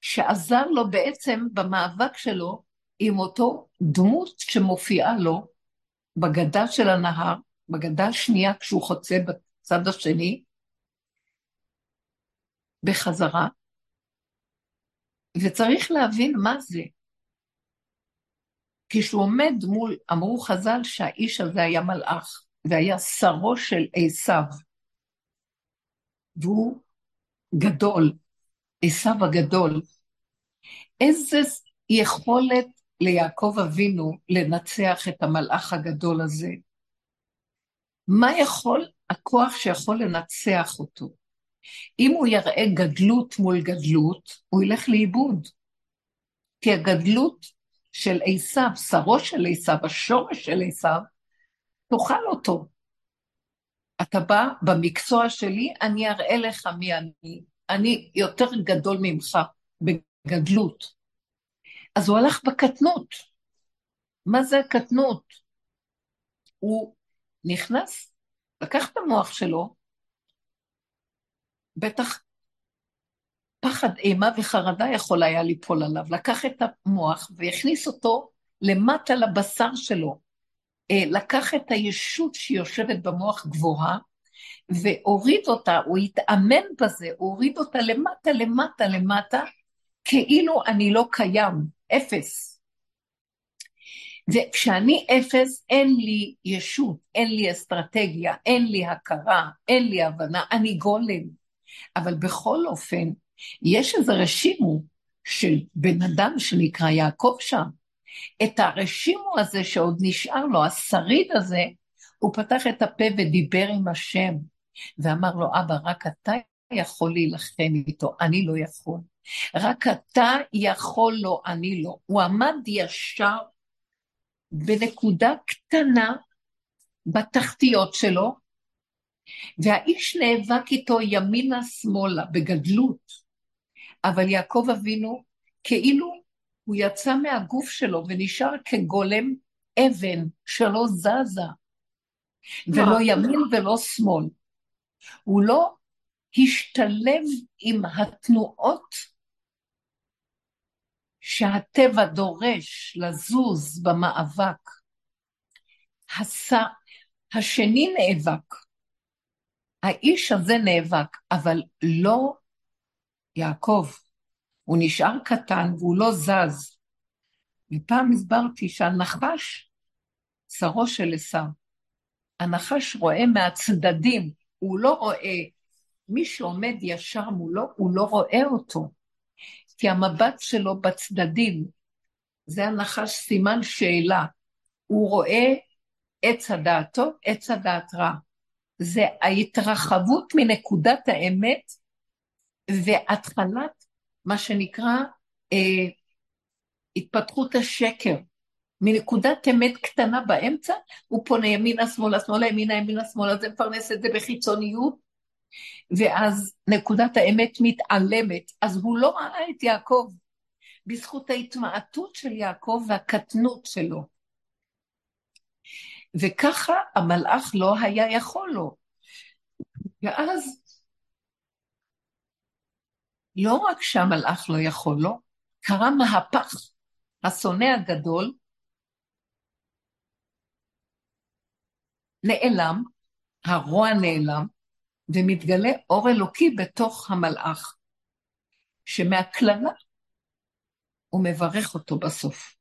שעזר לו בעצם במאבק שלו עם אותו דמות שמופיעה לו בגדה של הנהר, בגדה השנייה כשהוא חוצה בצד השני, בחזרה, וצריך להבין מה זה. כשהוא עומד מול, אמרו חז"ל שהאיש הזה היה מלאך, והיה שרו של עשיו, והוא גדול, עשיו הגדול. איזה יכולת ליעקב אבינו לנצח את המלאך הגדול הזה? מה יכול הכוח שיכול לנצח אותו? אם הוא יראה גדלות מול גדלות, הוא ילך לאיבוד. כי הגדלות של עשיו, שרו של עשיו, השורש של עשיו, תאכל אותו. אתה בא במקצוע שלי, אני אראה לך מי אני. אני יותר גדול ממך בגדלות. אז הוא הלך בקטנות. מה זה הקטנות? הוא נכנס, לקח את המוח שלו, בטח פחד, אימה וחרדה יכול היה ליפול עליו. לקח את המוח והכניס אותו למטה לבשר שלו. אה, לקח את הישות שיושבת במוח גבוהה, והוריד אותה, הוא התאמן בזה, הוא הוריד אותה למטה, למטה, למטה, כאילו אני לא קיים, אפס. וכשאני אפס, אין לי ישות, אין לי אסטרטגיה, אין לי הכרה, אין לי הבנה, אני גולם. אבל בכל אופן, יש איזה רשימו של בן אדם שנקרא יעקב שם. את הרשימו הזה שעוד נשאר לו, השריד הזה, הוא פתח את הפה ודיבר עם השם, ואמר לו, אבא, רק אתה יכול להילחם איתו, אני לא יכול. רק אתה יכול לו, אני לא. הוא עמד ישר בנקודה קטנה בתחתיות שלו, והאיש נאבק איתו ימינה-שמאלה, בגדלות. אבל יעקב אבינו, כאילו הוא יצא מהגוף שלו ונשאר כגולם אבן שלא זזה, ולא ימין ולא שמאל. הוא לא השתלב עם התנועות שהטבע דורש לזוז במאבק. הס... השני נאבק, האיש הזה נאבק, אבל לא יעקב. הוא נשאר קטן והוא לא זז. ופעם הסברתי שהנחש, שרו של עשיו, הנחש רואה מהצדדים, הוא לא רואה, מי שעומד ישר מולו, הוא לא רואה אותו. כי המבט שלו בצדדים, זה הנחש סימן שאלה. הוא רואה עץ הדעת טוב, עץ הדעת רע. זה ההתרחבות מנקודת האמת והתחלת מה שנקרא אה, התפתחות השקר. מנקודת אמת קטנה באמצע, הוא פונה ימינה, שמאלה, שמאלה, ימינה, ימינה, שמאלה, זה מפרנס את זה בחיצוניות, ואז נקודת האמת מתעלמת. אז הוא לא ראה את יעקב, בזכות ההתמעטות של יעקב והקטנות שלו. וככה המלאך לא היה יכול לו. ואז, לא רק שהמלאך לא יכול לו, קרה מהפך. השונא הגדול נעלם, הרוע נעלם, ומתגלה אור אלוקי בתוך המלאך, שמהקללה הוא מברך אותו בסוף.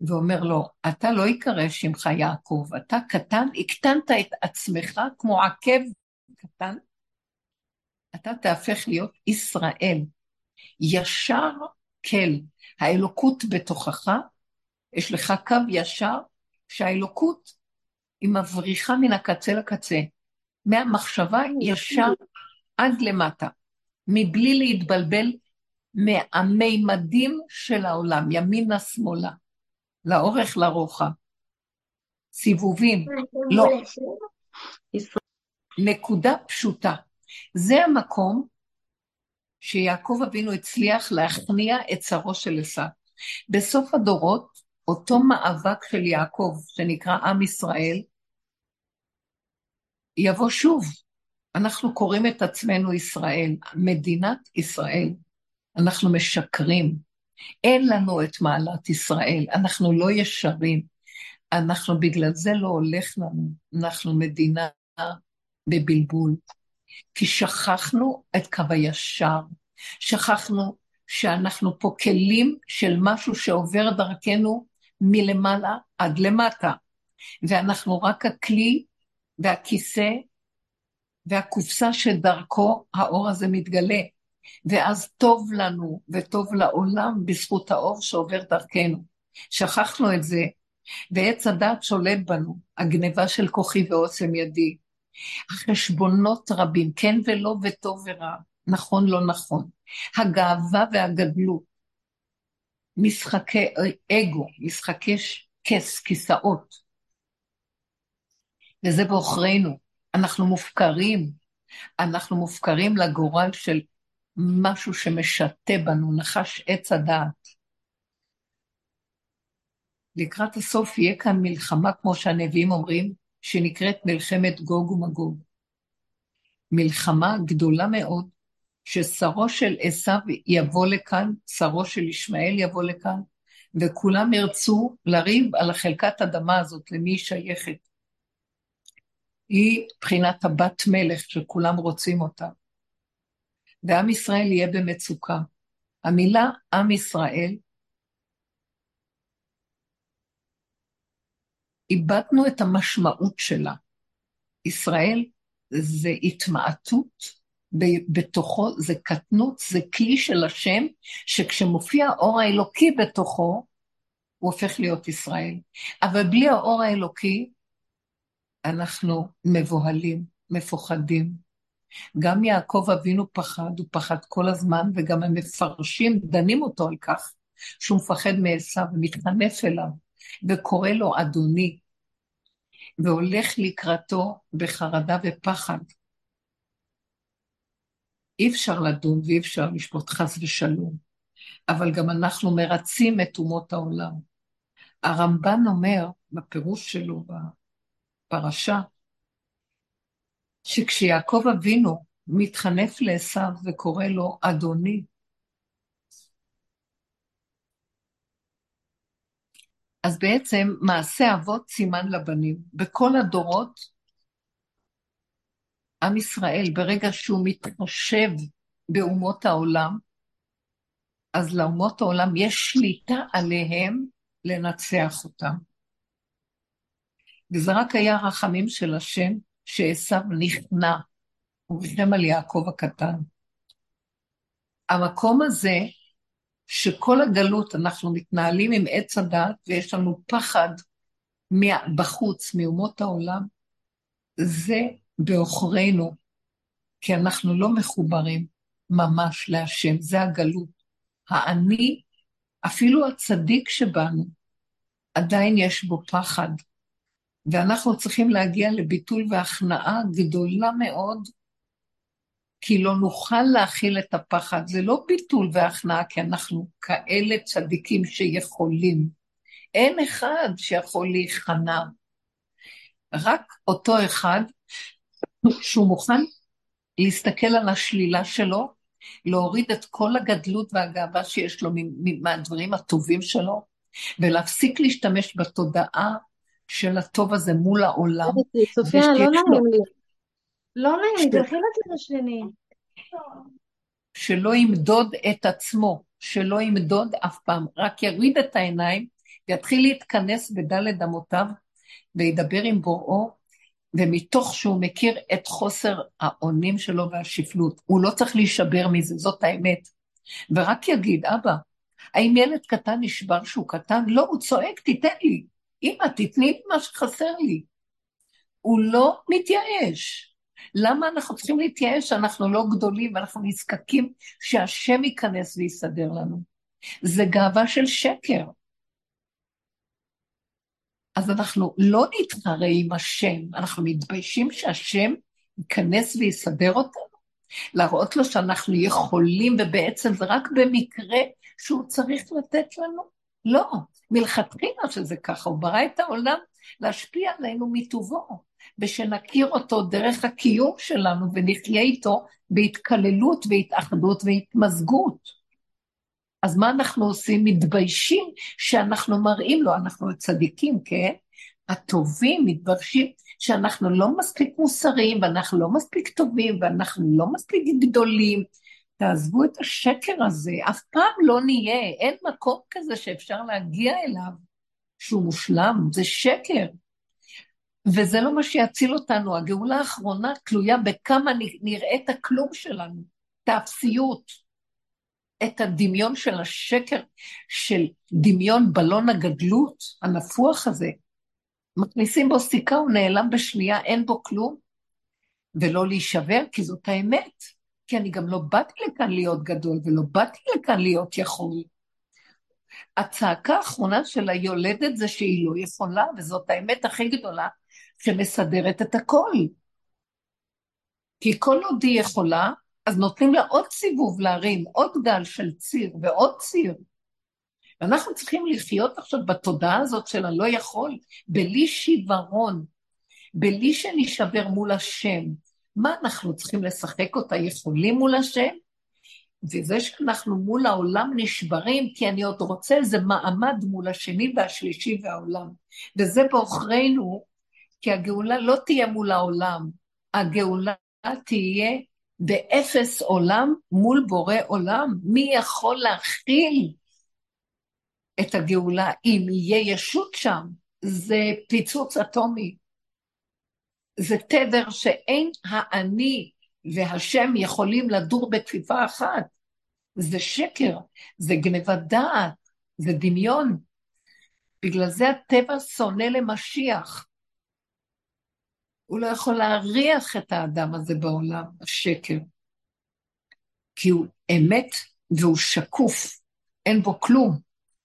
ואומר לו, אתה לא יקרא שמך יעקב, אתה קטן, הקטנת את עצמך כמו עקב קטן, אתה תהפך להיות ישראל, ישר כל, האלוקות בתוכך, יש לך קו ישר, שהאלוקות היא מבריחה מן הקצה לקצה, מהמחשבה ישר עד למטה, מבלי להתבלבל מהמימדים של העולם, ימינה-שמאלה. לאורך לרוחב. סיבובים, לא. נקודה פשוטה. זה המקום שיעקב אבינו הצליח להכניע את שרו של עשיו. בסוף הדורות, אותו מאבק של יעקב, שנקרא עם ישראל, יבוא שוב, אנחנו קוראים את עצמנו ישראל, מדינת ישראל. אנחנו משקרים. אין לנו את מעלת ישראל, אנחנו לא ישרים. אנחנו, בגלל זה לא הולך לנו, אנחנו מדינה בבלבול. כי שכחנו את קו הישר, שכחנו שאנחנו פה כלים של משהו שעובר דרכנו מלמעלה עד למטה, ואנחנו רק הכלי והכיסא והקופסה שדרכו האור הזה מתגלה. ואז טוב לנו וטוב לעולם בזכות האור שעובר דרכנו. שכחנו את זה, ועץ הדת שולט בנו, הגניבה של כוחי ועוצם ידי. החשבונות רבים, כן ולא וטוב ורע, נכון לא נכון. הגאווה והגדלות, משחקי אגו, משחקי כס, כיסאות. וזה בעוכרינו. אנחנו מופקרים, אנחנו מופקרים לגורל של משהו שמשתה בנו, נחש עץ הדעת. לקראת הסוף יהיה כאן מלחמה, כמו שהנביאים אומרים, שנקראת מלחמת גוג ומגוג. מלחמה גדולה מאוד, ששרו של עשיו יבוא לכאן, שרו של ישמעאל יבוא לכאן, וכולם ירצו לריב על החלקת אדמה הזאת, למי היא שייכת. היא בחינת הבת מלך שכולם רוצים אותה. ועם ישראל יהיה במצוקה. המילה עם ישראל, איבדנו את המשמעות שלה. ישראל זה התמעטות, בתוכו זה קטנות, זה כלי של השם, שכשמופיע האור האלוקי בתוכו, הוא הופך להיות ישראל. אבל בלי האור האלוקי, אנחנו מבוהלים, מפוחדים. גם יעקב אבינו פחד, הוא פחד כל הזמן, וגם המפרשים דנים אותו על כך, שהוא מפחד מעשיו ומתחנף אליו, וקורא לו אדוני, והולך לקראתו בחרדה ופחד. אי אפשר לדון ואי אפשר לשפוט חס ושלום, אבל גם אנחנו מרצים את אומות העולם. הרמב"ן אומר בפירוש שלו בפרשה, שכשיעקב אבינו מתחנף לעשו וקורא לו אדוני, אז בעצם מעשה אבות סימן לבנים. בכל הדורות, עם ישראל, ברגע שהוא מתחשב באומות העולם, אז לאומות העולם יש שליטה עליהם לנצח אותם. וזה רק היה רחמים של השם, שעשו נכנע, ובשם על יעקב הקטן. המקום הזה, שכל הגלות אנחנו מתנהלים עם עץ הדת, ויש לנו פחד בחוץ, מאומות העולם, זה בעוכרינו, כי אנחנו לא מחוברים ממש להשם, זה הגלות. האני, אפילו הצדיק שבנו, עדיין יש בו פחד, ואנחנו צריכים להגיע לביטול והכנעה גדולה מאוד, כי לא נוכל להכיל את הפחד. זה לא ביטול והכנעה, כי אנחנו כאלה צדיקים שיכולים. אין אחד שיכול להיכנע. רק אותו אחד שהוא מוכן להסתכל על השלילה שלו, להוריד את כל הגדלות והגאווה שיש לו מהדברים הטובים שלו, ולהפסיק להשתמש בתודעה של הטוב הזה מול העולם. סופיה, לא נעים לי. לא נעים לי, תלכי לצד השני. שלא ימדוד את עצמו, שלא ימדוד אף פעם, רק יריד את העיניים ויתחיל להתכנס בדלת אמותיו וידבר עם בוראו, ומתוך שהוא מכיר את חוסר האונים שלו והשפלות, הוא לא צריך להישבר מזה, זאת האמת. ורק יגיד, אבא, האם ילד קטן נשבר שהוא קטן? לא, הוא צועק, תיתן לי. אמא, תתני לי מה שחסר לי. הוא לא מתייאש. למה אנחנו צריכים להתייאש שאנחנו לא גדולים ואנחנו נזקקים שהשם ייכנס ויסדר לנו? זה גאווה של שקר. אז אנחנו לא נתחרה עם השם, אנחנו מתביישים שהשם ייכנס ויסדר אותנו, להראות לו שאנחנו יכולים ובעצם זה רק במקרה שהוא צריך לתת לנו? לא, מלכתחילה שזה ככה, הוא ברא את העולם להשפיע עלינו מטובו, ושנכיר אותו דרך הקיום שלנו ונחיה איתו בהתקללות והתאחדות והתמזגות. אז מה אנחנו עושים? מתביישים שאנחנו מראים לו, אנחנו הצדיקים, כן? הטובים מתביישים שאנחנו לא מספיק מוסריים ואנחנו לא מספיק טובים ואנחנו לא מספיק גדולים. תעזבו את השקר הזה, אף פעם לא נהיה, אין מקום כזה שאפשר להגיע אליו שהוא מושלם, זה שקר. וזה לא מה שיציל אותנו, הגאולה האחרונה תלויה בכמה נראה את הכלום שלנו, את האפסיות, את הדמיון של השקר, של דמיון בלון הגדלות הנפוח הזה. מכניסים בו סיכה, הוא נעלם בשנייה, אין בו כלום, ולא להישבר, כי זאת האמת. כי אני גם לא באתי לכאן להיות גדול, ולא באתי לכאן להיות יכול. הצעקה האחרונה של היולדת זה שהיא לא יכולה, וזאת האמת הכי גדולה שמסדרת את הכל. כי כל עוד היא יכולה, אז נותנים לה עוד סיבוב להרים, עוד גל של ציר ועוד ציר. ואנחנו צריכים לחיות עכשיו בתודעה הזאת של הלא יכול, בלי שיוורון, בלי שנשבר מול השם. מה אנחנו צריכים לשחק אותה יכולים מול השם? וזה שאנחנו מול העולם נשברים, כי אני עוד רוצה איזה מעמד מול השני והשלישי והעולם. וזה בעוכרינו, כי הגאולה לא תהיה מול העולם, הגאולה תהיה באפס עולם מול בורא עולם. מי יכול להכיל את הגאולה אם יהיה ישות שם? זה פיצוץ אטומי. זה תדר שאין האני והשם יכולים לדור בכפיפה אחת. זה שקר, זה גנבת דעת, זה דמיון. בגלל זה הטבע שונא למשיח. הוא לא יכול להריח את האדם הזה בעולם, השקר. כי הוא אמת והוא שקוף, אין בו כלום.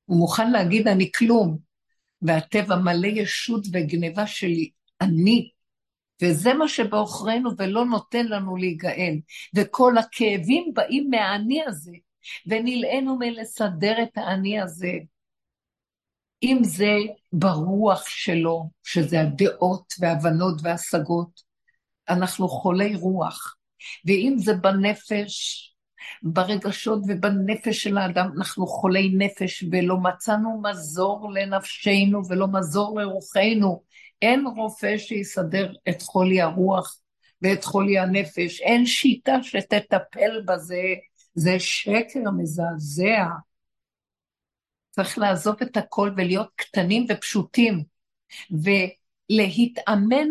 הוא מוכן להגיד אני כלום, והטבע מלא ישות וגניבה שלי, אני. וזה מה שבעוכרינו ולא נותן לנו להיגאל. וכל הכאבים באים מהאני הזה, ונלאינו מלסדר את האני הזה. אם זה ברוח שלו, שזה הדעות וההבנות וההשגות, אנחנו חולי רוח. ואם זה בנפש, ברגשות ובנפש של האדם, אנחנו חולי נפש ולא מצאנו מזור לנפשנו ולא מזור לרוחנו. אין רופא שיסדר את חולי הרוח ואת חולי הנפש, אין שיטה שתטפל בזה, זה שקר מזעזע. צריך לעזוב את הכל ולהיות קטנים ופשוטים, ולהתאמן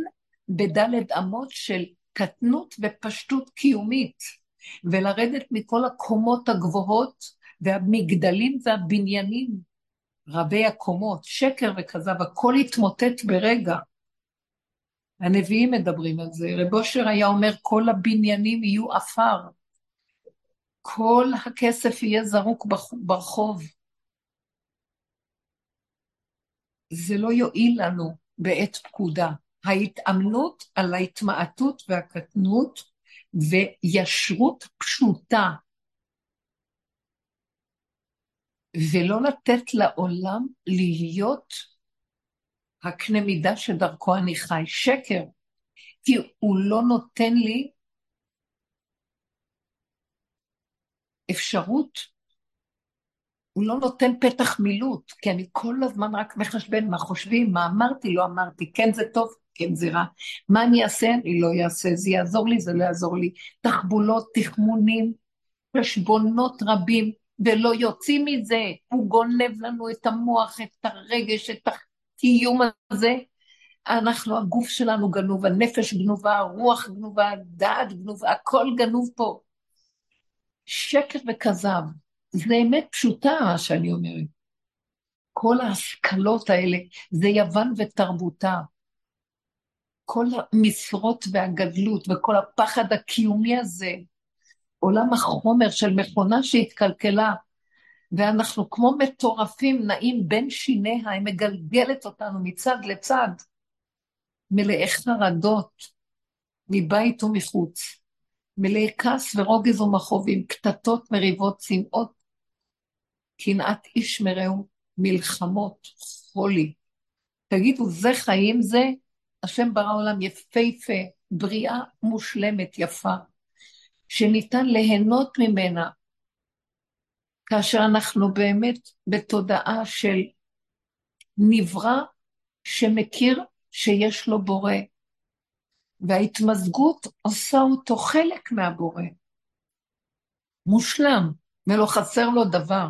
בדלת אמות של קטנות ופשטות קיומית, ולרדת מכל הקומות הגבוהות והמגדלים והבניינים רבי הקומות, שקר וכזב, הכל התמוטט ברגע. הנביאים מדברים על זה. רב אושר היה אומר, כל הבניינים יהיו עפר, כל הכסף יהיה זרוק ברחוב. זה לא יועיל לנו בעת פקודה. ההתאמנות על ההתמעטות והקטנות וישרות פשוטה, ולא לתת לעולם להיות הקנה מידה שדרכו אני חי. שקר, כי הוא לא נותן לי אפשרות הוא לא נותן פתח מילוט, כי אני כל הזמן רק מחשבן מה חושבים, מה אמרתי, לא אמרתי, כן זה טוב, כן זה רע, מה אני אעשה, אני לא אעשה, זה יעזור לי, זה לא יעזור לי, תחבולות, תחמונים, חשבונות רבים, ולא יוצאים מזה, הוא גונב לנו את המוח, את הרגש, את הקיום הזה, אנחנו, הגוף שלנו גנוב, הנפש גנובה, הרוח גנובה, הדעת גנובה, הכל גנוב פה. שקר וכזב. זה אמת פשוטה מה שאני אומרת. כל ההשכלות האלה זה יוון ותרבותה. כל המשרות והגדלות וכל הפחד הקיומי הזה, עולם החומר של מכונה שהתקלקלה, ואנחנו כמו מטורפים נעים בין שיניה, היא מגלגלת אותנו מצד לצד, מלאי חרדות, מבית ומחוץ, מלאי כעס ורוגז ומכאובים, קטטות, מריבות, צנעות, קנאת איש מרעהו, מלחמות, חולי. תגידו, זה חיים זה? השם ברא עולם יפהפה, בריאה מושלמת, יפה, שניתן ליהנות ממנה, כאשר אנחנו באמת בתודעה של נברא שמכיר שיש לו בורא, וההתמזגות עושה אותו חלק מהבורא. מושלם, ולא חסר לו דבר.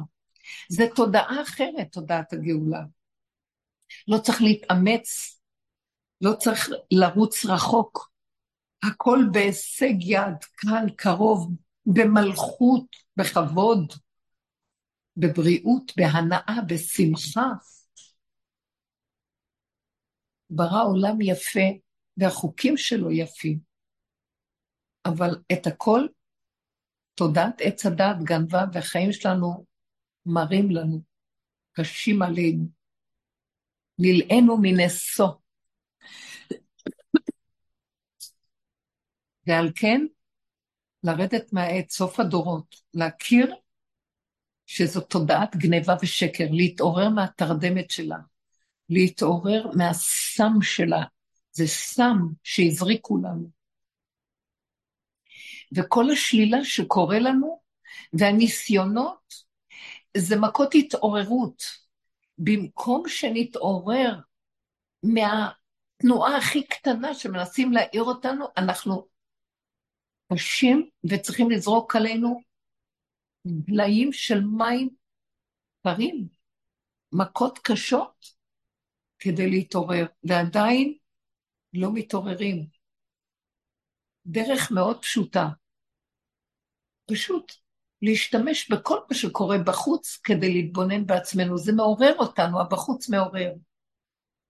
זה תודעה אחרת, תודעת הגאולה. לא צריך להתאמץ, לא צריך לרוץ רחוק. הכל בהישג יד, כאן, קרוב, במלכות, בכבוד, בבריאות, בהנאה, בשמחה. ברא עולם יפה, והחוקים שלו יפים. אבל את הכל, תודעת עץ הדעת גנבה, והחיים שלנו מרים לנו, קשים עלינו. נלאינו מנשוא. ועל כן, לרדת מהעץ, סוף הדורות, להכיר שזו תודעת גניבה ושקר, להתעורר מהתרדמת שלה, להתעורר מהסם שלה, זה סם שהזריקו לנו. וכל השלילה שקורה לנו, והניסיונות, זה מכות התעוררות. במקום שנתעורר מהתנועה הכי קטנה שמנסים להעיר אותנו, אנחנו קשים וצריכים לזרוק עלינו דליים של מים קרים, מכות קשות, כדי להתעורר, ועדיין לא מתעוררים. דרך מאוד פשוטה, פשוט להשתמש בכל מה שקורה בחוץ כדי להתבונן בעצמנו. זה מעורר אותנו, הבחוץ מעורר.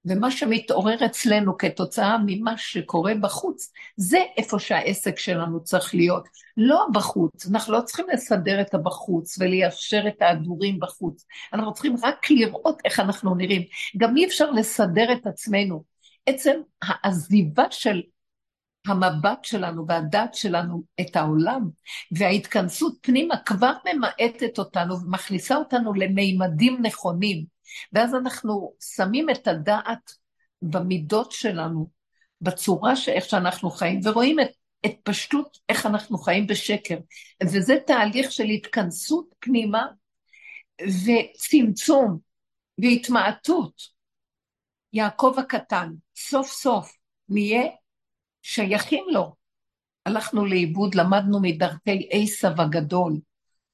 ומה שמתעורר אצלנו כתוצאה ממה שקורה בחוץ, זה איפה שהעסק שלנו צריך להיות, לא בחוץ. אנחנו לא צריכים לסדר את הבחוץ וליישר את ההדורים בחוץ. אנחנו צריכים רק לראות איך אנחנו נראים. גם אי אפשר לסדר את עצמנו. עצם העזיבה של המבט שלנו והדעת שלנו את העולם, וההתכנסות פנימה כבר ממעטת אותנו ומכניסה אותנו למימדים נכונים. ואז אנחנו שמים את הדעת במידות שלנו, בצורה שאיך שאנחנו חיים, ורואים את, את פשטות איך אנחנו חיים בשקר. וזה תהליך של התכנסות פנימה וצמצום והתמעטות. יעקב הקטן, סוף סוף נהיה שייכים לו. הלכנו לאיבוד, למדנו מדרכי עשב הגדול.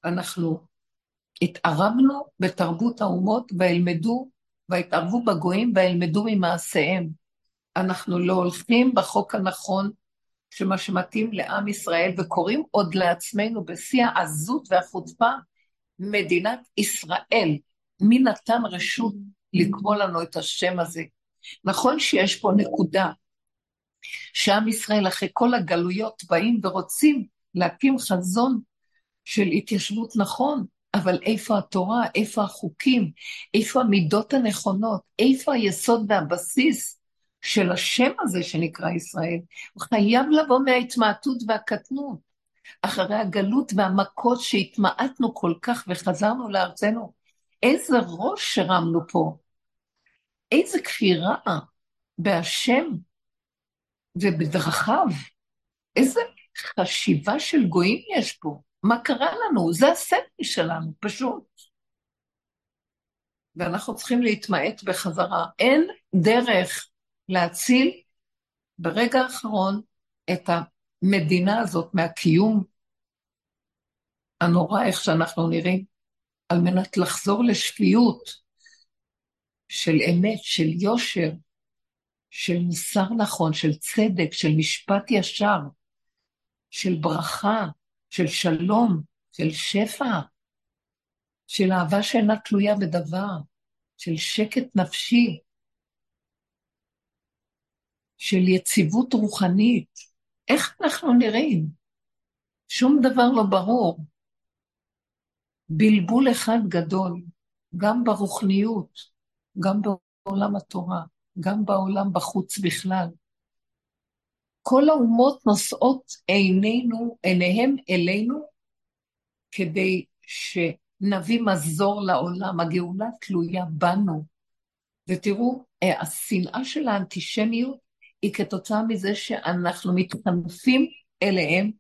אנחנו התערבנו בתרבות האומות וילמדו, והתערבו בגויים וילמדו ממעשיהם. אנחנו לא הולכים בחוק הנכון, שמה שמתאים לעם ישראל, וקוראים עוד לעצמנו בשיא העזות והחוצפה, מדינת ישראל. מי נתן רשות לקרוא לנו את השם הזה? נכון שיש פה נקודה, שעם ישראל אחרי כל הגלויות באים ורוצים להקים חזון של התיישבות נכון, אבל איפה התורה, איפה החוקים, איפה המידות הנכונות, איפה היסוד והבסיס של השם הזה שנקרא ישראל? הוא חייב לבוא מההתמעטות והקטנות, אחרי הגלות והמכות שהתמעטנו כל כך וחזרנו לארצנו. איזה ראש שרמנו פה, איזה כפירה בהשם ובדרכיו. איזה חשיבה של גויים יש פה. מה קרה לנו? זה הספר שלנו, פשוט. ואנחנו צריכים להתמעט בחזרה. אין דרך להציל ברגע האחרון את המדינה הזאת מהקיום הנורא, איך שאנחנו נראים, על מנת לחזור לשפיות של אמת, של יושר, של מוסר נכון, של צדק, של משפט ישר, של ברכה, של שלום, של שפע, של אהבה שאינה תלויה בדבר, של שקט נפשי, של יציבות רוחנית. איך אנחנו נראים? שום דבר לא ברור. בלבול אחד גדול, גם ברוחניות, גם בעולם התורה, גם בעולם בחוץ בכלל. כל האומות נושאות עינינו, עיניהם אלינו, כדי שנביא מזור לעולם. הגאולה תלויה בנו. ותראו, השנאה של האנטישמיות היא כתוצאה מזה שאנחנו מתחנפים אליהם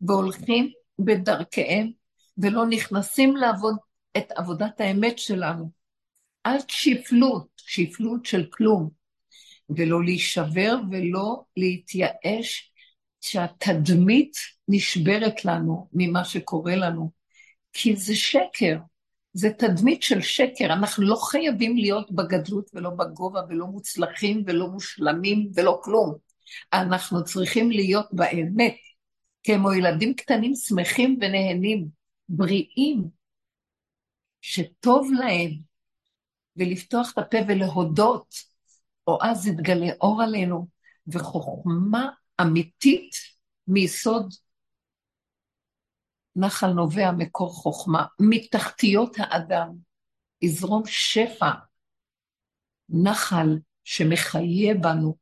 והולכים בדרכיהם ולא נכנסים לעבוד את עבודת האמת שלנו. אל שפלות, שפלות של כלום, ולא להישבר ולא להתייאש שהתדמית נשברת לנו ממה שקורה לנו, כי זה שקר, זה תדמית של שקר, אנחנו לא חייבים להיות בגדלות ולא בגובה ולא מוצלחים ולא מושלמים ולא כלום. אנחנו צריכים להיות באמת, כמו ילדים קטנים שמחים ונהנים, בריאים, שטוב להם, ולפתוח את הפה ולהודות, או אז יתגלה אור עלינו, וחוכמה אמיתית מיסוד נחל נובע מקור חוכמה, מתחתיות האדם יזרום שפע, נחל שמחיה בנו,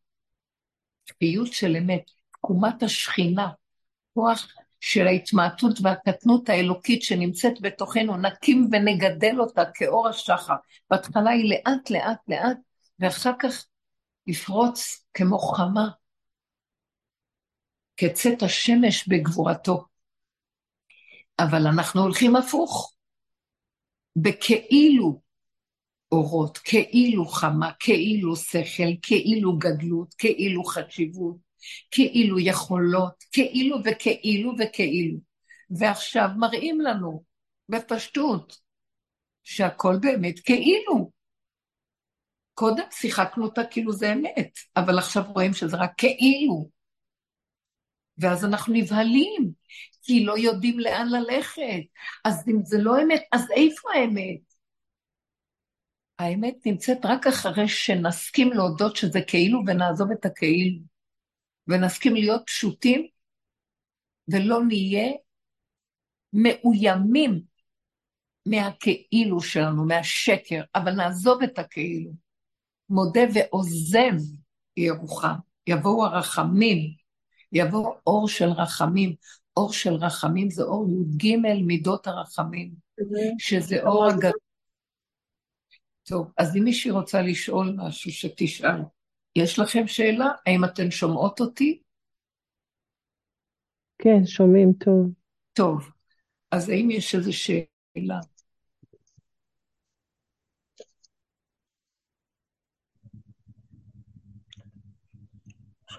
חיות של אמת, תקומת השכינה, כוח של ההתמעטות והקטנות האלוקית שנמצאת בתוכנו, נקים ונגדל אותה כאור השחר. בהתחלה היא לאט לאט לאט, ואחר כך לפרוץ כמו חמה, כצאת השמש בגבורתו. אבל אנחנו הולכים הפוך, בכאילו אורות, כאילו חמה, כאילו שכל, כאילו גדלות, כאילו חשיבות, כאילו יכולות, כאילו וכאילו וכאילו. ועכשיו מראים לנו בפשטות שהכל באמת כאילו. קודם שיחקנו אותה כאילו זה אמת, אבל עכשיו רואים שזה רק כאילו. ואז אנחנו נבהלים, כי לא יודעים לאן ללכת. אז אם זה לא אמת, אז איפה האמת? האמת נמצאת רק אחרי שנסכים להודות שזה כאילו ונעזוב את הכאילו. ונסכים להיות פשוטים ולא נהיה מאוימים מהכאילו שלנו, מהשקר, אבל נעזוב את הכאילו. מודה ועוזב ירוחם, יבואו הרחמים, יבוא אור של רחמים. אור של רחמים זה אור י"ג מידות הרחמים, שזה אור הגדול. טוב, אז אם מישהי רוצה לשאול משהו, שתשאל. יש לכם שאלה? האם אתן שומעות אותי? כן, שומעים טוב. טוב, אז האם יש איזו שאלה?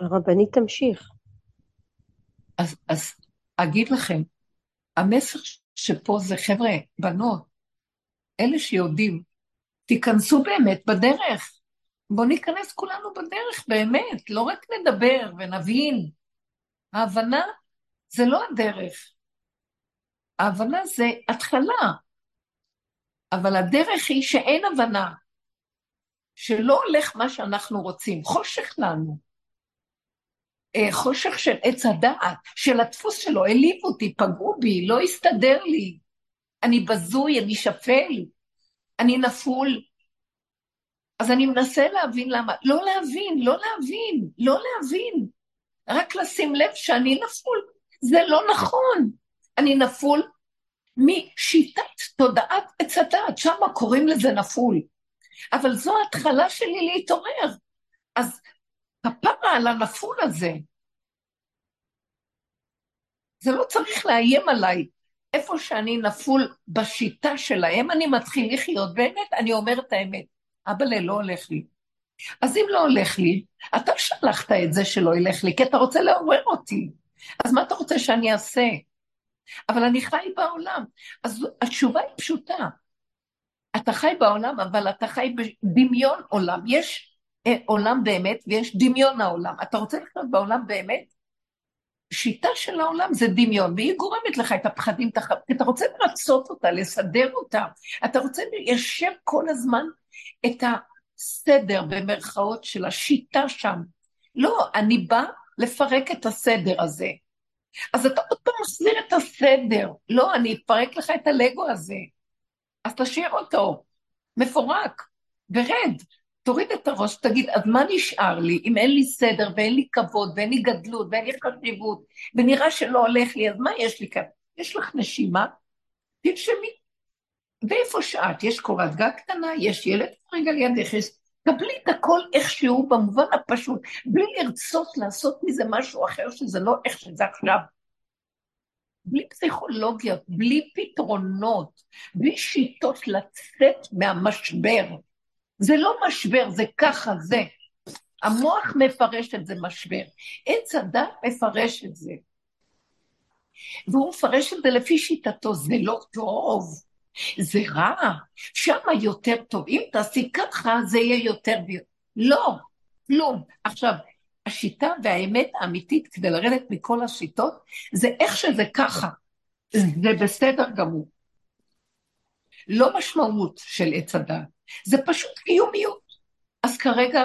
הרבנית תמשיך. אז, אז אגיד לכם, המסר שפה זה חבר'ה, בנות, אלה שיודעים, תיכנסו באמת בדרך. בואו ניכנס כולנו בדרך, באמת, לא רק נדבר ונבין. ההבנה זה לא הדרך. ההבנה זה התחלה. אבל הדרך היא שאין הבנה, שלא הולך מה שאנחנו רוצים, חושך לנו. אה, חושך של עץ הדעת, של הדפוס שלו, העליב אותי, פגעו בי, לא הסתדר לי. אני בזוי, אני שפל, אני נפול. אז אני מנסה להבין למה. לא להבין, לא להבין, לא להבין. רק לשים לב שאני נפול. זה לא נכון. אני נפול משיטת תודעת עץ הדעת, שם קוראים לזה נפול. אבל זו ההתחלה שלי להתעורר. אז כפרה על הנפול הזה. זה לא צריך לאיים עליי. איפה שאני נפול בשיטה שלהם, אני מתחיל לחיות. באמת, אני אומר את האמת. אבל לא הולך לי. אז אם לא הולך לי, אתה שלחת את זה שלא ילך לי, כי אתה רוצה לעורר אותי. אז מה אתה רוצה שאני אעשה? אבל אני חי בעולם. אז התשובה היא פשוטה. אתה חי בעולם, אבל אתה חי בדמיון עולם. יש עולם באמת ויש דמיון העולם. אתה רוצה לחיות בעולם באמת? שיטה של העולם זה דמיון, והיא גורמת לך את הפחדים, אתה רוצה לרצות אותה, לסדר אותה. אתה רוצה ליישב כל הזמן את הסדר במרכאות של השיטה שם. לא, אני בא לפרק את הסדר הזה. אז אתה עוד פעם מחזיר את הסדר. לא, אני אפרק לך את הלגו הזה. אז תשאיר אותו, מפורק, ורד. תוריד את הראש, תגיד, אז מה נשאר לי אם אין לי סדר ואין לי כבוד ואין לי גדלות ואין לי חשיבות ונראה שלא הולך לי, אז מה יש לי כאן? יש לך נשימה? תנשמי. ואיפה שאת? יש קורת גג קטנה? יש ילד רגע לידך? יש קבלי את הכל איכשהו במובן הפשוט, בלי לרצות לעשות מזה משהו אחר שזה לא איך שזה עכשיו. בלי פסיכולוגיה, בלי פתרונות, בלי שיטות לצאת מהמשבר. זה לא משבר, זה ככה, זה. המוח מפרש את זה משבר. עץ הדת מפרש את זה. והוא מפרש את זה לפי שיטתו, זה לא טוב, זה רע, שמה יותר טוב. אם תעשי ככה, זה יהיה יותר ויותר. לא, כלום. עכשיו, השיטה והאמת האמיתית כדי לרדת מכל השיטות, זה איך שזה ככה. זה בסדר גמור. לא משמעות של עץ הדעת, זה פשוט קיומיות. אז כרגע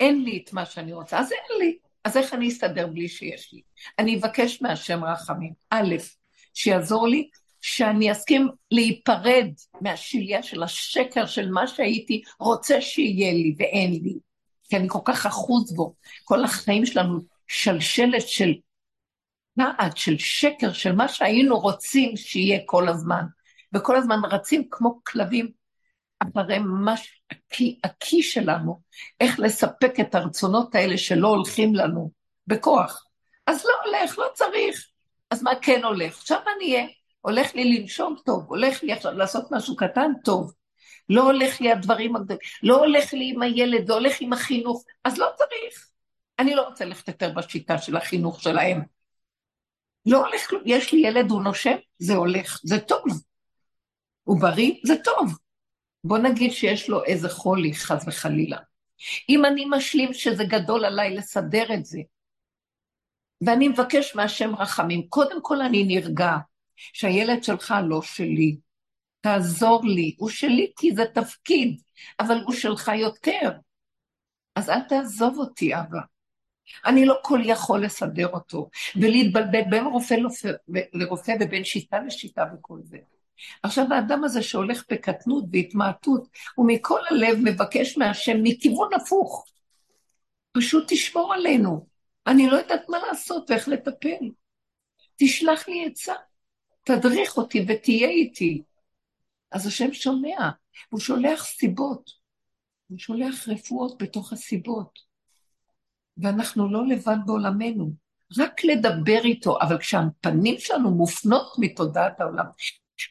אין לי את מה שאני רוצה, אז אין לי. אז איך אני אסתדר בלי שיש לי? אני אבקש מהשם רחמים. א', שיעזור לי שאני אסכים להיפרד מהשליה של השקר של מה שהייתי רוצה שיהיה לי ואין לי. כי אני כל כך אחוז בו. כל החיים שלנו שלשלת של נעד, של שקר, של מה שהיינו רוצים שיהיה כל הזמן. וכל הזמן רצים כמו כלבים אחרי מה שהכי שלנו, איך לספק את הרצונות האלה שלא הולכים לנו בכוח. אז לא הולך, לא צריך. אז מה כן הולך? עכשיו אני אהיה, הולך לי לנשום טוב, הולך לי עכשיו לעשות משהו קטן טוב. לא הולך לי הדברים הגדולים, לא הולך לי עם הילד, לא הולך עם החינוך, אז לא צריך. אני לא רוצה ללכת יותר בשיטה של החינוך שלהם. לא הולך יש לי ילד, הוא נושם, זה הולך, זה טוב. הוא בריא, זה טוב. בוא נגיד שיש לו איזה חולי, חס וחלילה. אם אני משלים שזה גדול עליי לסדר את זה, ואני מבקש מהשם רחמים, קודם כל אני נרגע שהילד שלך לא שלי, תעזור לי, הוא שלי כי זה תפקיד, אבל הוא שלך יותר. אז אל תעזוב אותי, אבא. אני לא כל יכול לסדר אותו, ולהתבלבל בין רופא לרופא ובין שיטה לשיטה וכל זה. עכשיו האדם הזה שהולך בקטנות והתמעטות, הוא מכל הלב מבקש מהשם מכיוון הפוך. פשוט תשמור עלינו. אני לא יודעת מה לעשות ואיך לטפל. תשלח לי עצה, תדריך אותי ותהיה איתי. אז השם שומע, הוא שולח סיבות, הוא שולח רפואות בתוך הסיבות. ואנחנו לא לבד בעולמנו, רק לדבר איתו, אבל כשהפנים שלנו מופנות מתודעת העולם,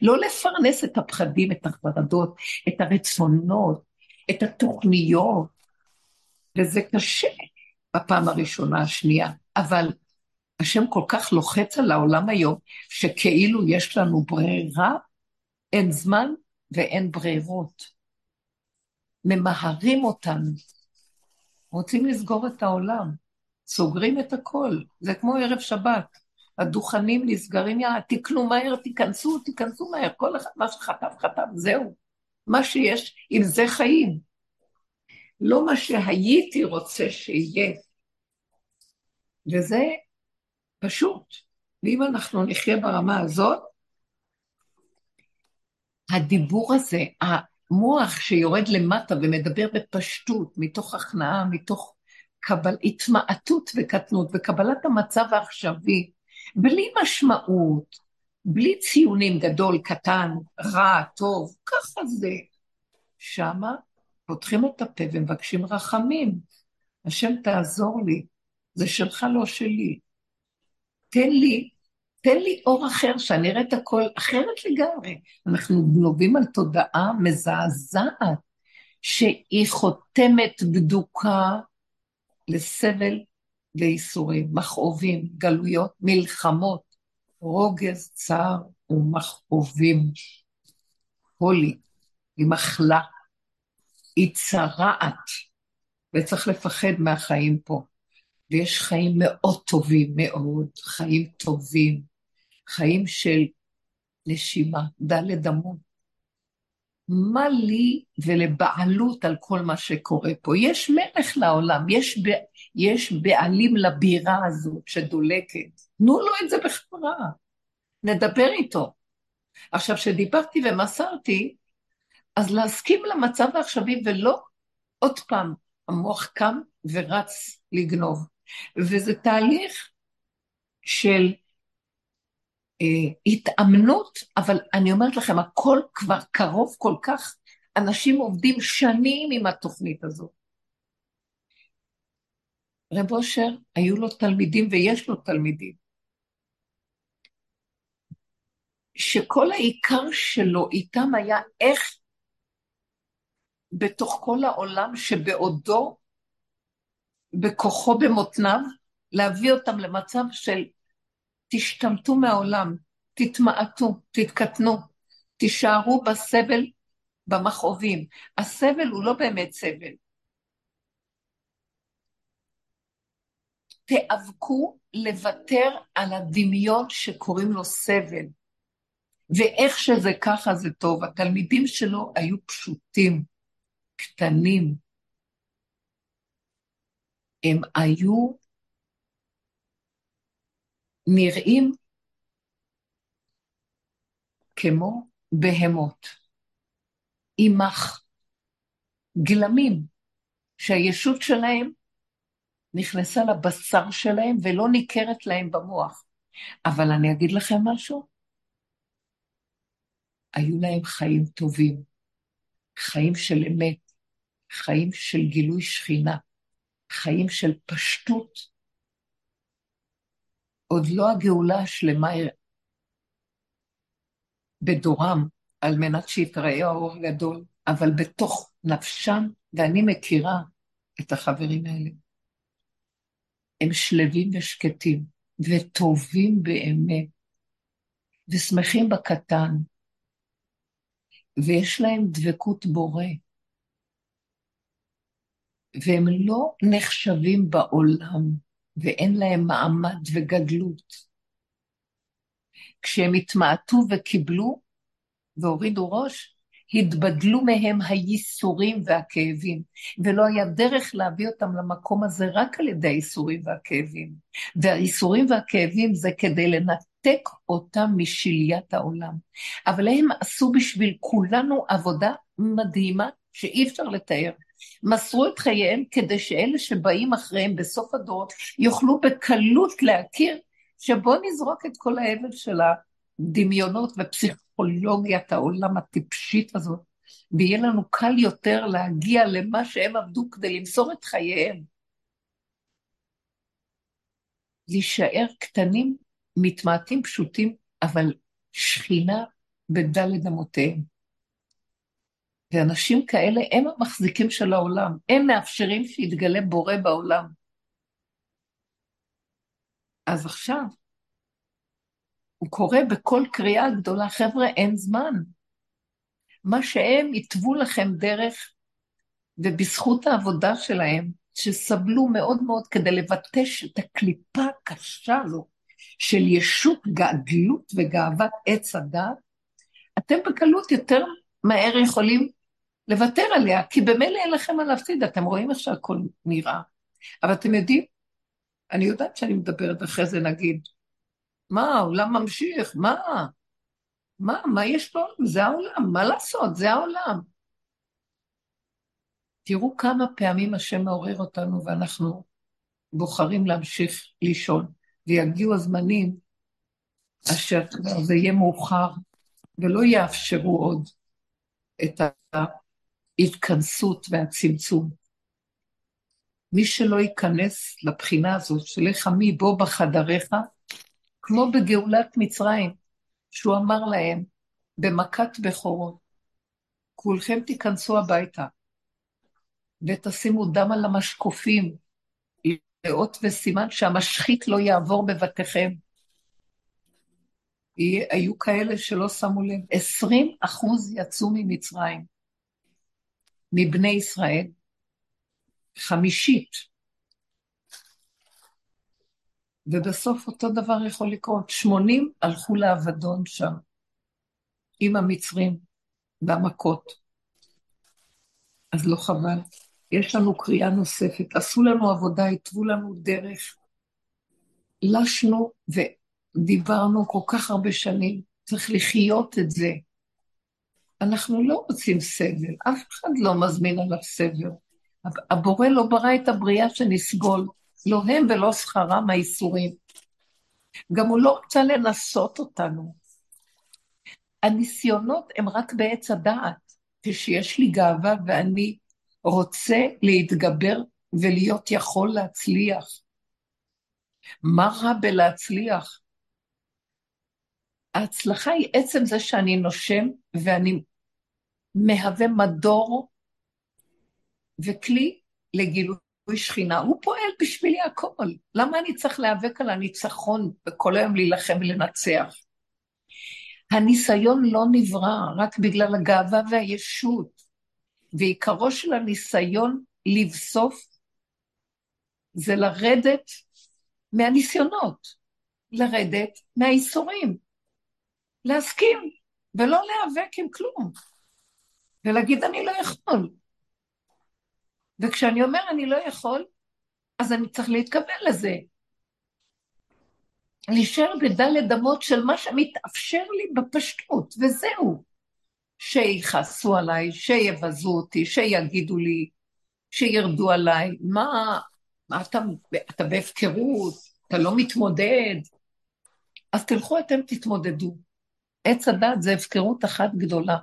לא לפרנס את הפחדים, את החרדות, את הרצונות, את התוכניות, וזה קשה בפעם הראשונה, השנייה, אבל השם כל כך לוחץ על העולם היום, שכאילו יש לנו ברירה, אין זמן ואין ברירות. ממהרים אותנו, רוצים לסגור את העולם, סוגרים את הכל, זה כמו ערב שבת. הדוכנים נסגרים, יאללה, תקנו מהר, תיכנסו, תיכנסו מהר, כל אחד מה שחטף, חטף, זהו. מה שיש, עם זה חיים. לא מה שהייתי רוצה שיהיה. וזה פשוט. ואם אנחנו נחיה ברמה הזאת, הדיבור הזה, המוח שיורד למטה ומדבר בפשטות, מתוך הכנעה, מתוך קבל, התמעטות וקטנות וקבלת המצב העכשווי, בלי משמעות, בלי ציונים גדול, קטן, רע, טוב, ככה זה. שמה פותחים את הפה ומבקשים רחמים. השם תעזור לי, זה שלך לא שלי. תן לי, תן לי אור אחר, שאני אראה את הכל אחרת לגמרי. אנחנו גנובים על תודעה מזעזעת, שהיא חותמת בדוקה לסבל וייסורים, מכאובים, גלויות, מלחמות, רוגז, צער ומכאובים. חולי, היא מחלה, היא צרעת, וצריך לפחד מהחיים פה. ויש חיים מאוד טובים, מאוד, חיים טובים, חיים של נשימה, דלת אמות. מה לי ולבעלות על כל מה שקורה פה? יש מלך לעולם, יש, יש בעלים לבירה הזאת שדולקת. תנו לו את זה בחברה, נדבר איתו. עכשיו, כשדיברתי ומסרתי, אז להסכים למצב העכשווי ולא עוד פעם, המוח קם ורץ לגנוב. וזה תהליך של אה, התאמנות, אבל אני אומרת לכם, הכל כבר קרוב כל כך, אנשים עובדים שנים עם התוכנית הזאת. רב אושר, היו לו תלמידים ויש לו תלמידים, שכל העיקר שלו איתם היה איך בתוך כל העולם שבעודו, בכוחו במותניו, להביא אותם למצב של תשתמטו מהעולם, תתמעטו, תתקטנו, תישארו בסבל, במכאובים. הסבל הוא לא באמת סבל. תיאבקו לוותר על הדמיון שקוראים לו סבל. ואיך שזה ככה זה טוב. התלמידים שלו היו פשוטים, קטנים. הם היו נראים כמו בהמות, עמך גלמים, שהישות שלהם נכנסה לבשר שלהם ולא ניכרת להם במוח. אבל אני אגיד לכם משהו, היו להם חיים טובים, חיים של אמת, חיים של גילוי שכינה, חיים של פשטות. עוד לא הגאולה השלמה בדורם, על מנת שיתראה האור הגדול, אבל בתוך נפשם, ואני מכירה את החברים האלה. הם שלווים ושקטים, וטובים באמת, ושמחים בקטן, ויש להם דבקות בורא, והם לא נחשבים בעולם, ואין להם מעמד וגדלות. כשהם התמעטו וקיבלו והורידו ראש, התבדלו מהם הייסורים והכאבים, ולא היה דרך להביא אותם למקום הזה רק על ידי הייסורים והכאבים. והייסורים והכאבים זה כדי לנתק אותם משליית העולם. אבל הם עשו בשביל כולנו עבודה מדהימה שאי אפשר לתאר. מסרו את חייהם כדי שאלה שבאים אחריהם בסוף הדורות יוכלו בקלות להכיר שבוא נזרוק את כל האבל של הדמיונות ופסיכולוגיית העולם הטיפשית הזאת, ויהיה לנו קל יותר להגיע למה שהם עבדו כדי למסור את חייהם. להישאר קטנים, מתמעטים, פשוטים, אבל שכינה בדלת אמותיהם. ואנשים כאלה הם המחזיקים של העולם, הם מאפשרים שיתגלה בורא בעולם. אז עכשיו, הוא קורא בכל קריאה גדולה, חבר'ה, אין זמן. מה שהם יתוו לכם דרך, ובזכות העבודה שלהם, שסבלו מאוד מאוד כדי לבטש את הקליפה הקשה הזו של ישות גדלות וגאוות עץ הדת, אתם בקלות יותר מהר יכולים לוותר עליה, כי במילא אין לכם מה להפסיד, אתם רואים איך שהכל נראה. אבל אתם יודעים, אני יודעת שאני מדברת אחרי זה נגיד, מה, העולם ממשיך, מה? מה, מה יש פה? זה העולם, מה לעשות? זה העולם. תראו כמה פעמים השם מעורר אותנו ואנחנו בוחרים להמשיך לישון, ויגיעו הזמנים אשר זה יהיה מאוחר, ולא יאפשרו עוד את ההתכנסות והצמצום. מי שלא ייכנס לבחינה הזאת של איך עמי בו בחדריך, כמו בגאולת מצרים, שהוא אמר להם במכת בכורות, כולכם תיכנסו הביתה ותשימו דם על המשקופים, לאות וסימן שהמשחית לא יעבור בבתיכם. היו כאלה שלא שמו לב, 20 אחוז יצאו ממצרים, מבני ישראל, חמישית. ובסוף אותו דבר יכול לקרות. 80 הלכו לאבדון שם, עם המצרים והמכות. אז לא חבל. יש לנו קריאה נוספת, עשו לנו עבודה, התוו לנו דרך. לשנו ודיברנו כל כך הרבה שנים, צריך לחיות את זה. אנחנו לא רוצים סבל, אף אחד לא מזמין עליו סבל. הבורא לא ברא את הבריאה שנסבול, לא הם ולא שכרם האיסורים. גם הוא לא רצה לנסות אותנו. הניסיונות הם רק בעץ הדעת. כשיש לי גאווה ואני רוצה להתגבר ולהיות יכול להצליח. מה רע בלהצליח? ההצלחה היא עצם זה שאני נושם ואני מהווה מדור וכלי לגילוי שכינה. הוא פועל בשבילי הכל. למה אני צריך להיאבק על הניצחון וכל היום להילחם ולנצח? הניסיון לא נברא רק בגלל הגאווה והישות, ועיקרו של הניסיון לבסוף זה לרדת מהניסיונות, לרדת מהאיסורים, להסכים ולא להיאבק עם כלום, ולהגיד אני לא יכול. וכשאני אומר אני לא יכול, אז אני צריך להתכוון לזה. להישאר בדלת אמות של מה שמתאפשר לי בפשטות, וזהו. שיכעסו עליי, שיבזו אותי, שיגידו לי, שירדו עליי, מה, מה אתה, אתה בהפקרות, אתה לא מתמודד. אז תלכו אתם תתמודדו. עץ הדת זה הפקרות אחת גדולה.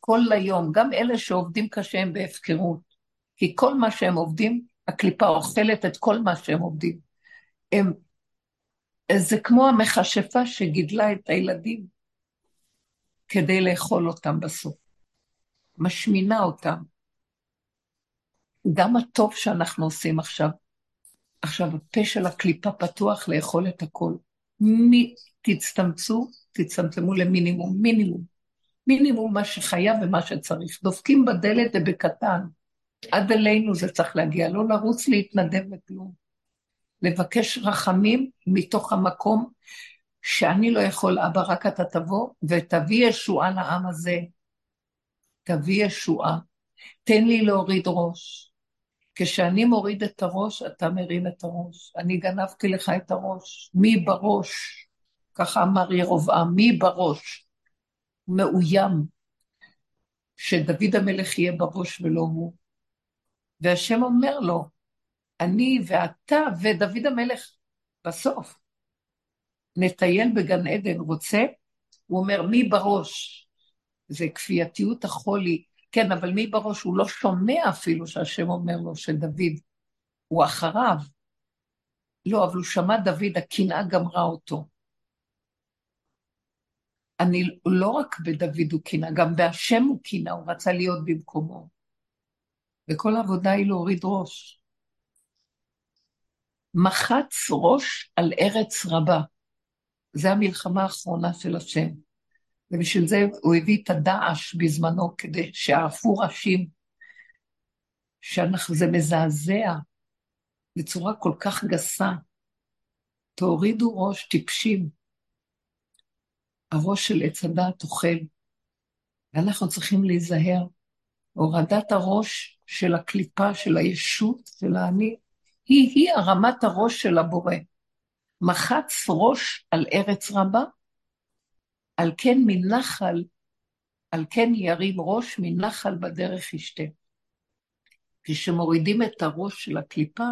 כל היום, גם אלה שעובדים קשה הם בהפקרות. כי כל מה שהם עובדים, הקליפה אוכלת את כל מה שהם עובדים. הם, זה כמו המכשפה שגידלה את הילדים כדי לאכול אותם בסוף. משמינה אותם. גם הטוב שאנחנו עושים עכשיו, עכשיו הפה של הקליפה פתוח לאכול את הכל. מי, תצטמצו, תצטמצמו למינימום, מינימום. מינימום מה שחייב ומה שצריך. דופקים בדלת ובקטן. עד אלינו זה צריך להגיע, לא לרוץ להתנדב וכלום. לבקש רחמים מתוך המקום שאני לא יכול, אבא, רק אתה תבוא ותביא ישועה לעם הזה. תביא ישועה. תן לי להוריד ראש. כשאני מוריד את הראש, אתה מרים את הראש. אני גנבתי לך את הראש. מי בראש? ככה אמר ירובעם, מי בראש? מאוים. שדוד המלך יהיה בראש ולא הוא. והשם אומר לו, אני ואתה ודוד המלך בסוף נטייל בגן עדן, רוצה? הוא אומר, מי בראש? זה כפייתיות החולי. כן, אבל מי בראש? הוא לא שומע אפילו שהשם אומר לו שדוד הוא אחריו. לא, אבל הוא שמע דוד, הקנאה גמרה אותו. אני לא רק בדוד הוא קנאה, גם בהשם הוא קנאה, הוא רצה להיות במקומו. וכל העבודה היא להוריד ראש. מחץ ראש על ארץ רבה. זה המלחמה האחרונה של השם. ובשביל זה הוא הביא את הדעש בזמנו, כדי שערפו ראשים, שזה מזעזע בצורה כל כך גסה. תורידו ראש טיפשים. הראש של עץ הדעת אוכל, ואנחנו צריכים להיזהר. הורדת הראש של הקליפה, של הישות, של האני, היא-היא הרמת הראש של הבורא. מחץ ראש על ארץ רבה, על כן מנחל, על כן ירים ראש מנחל בדרך ישתה. כשמורידים את הראש של הקליפה,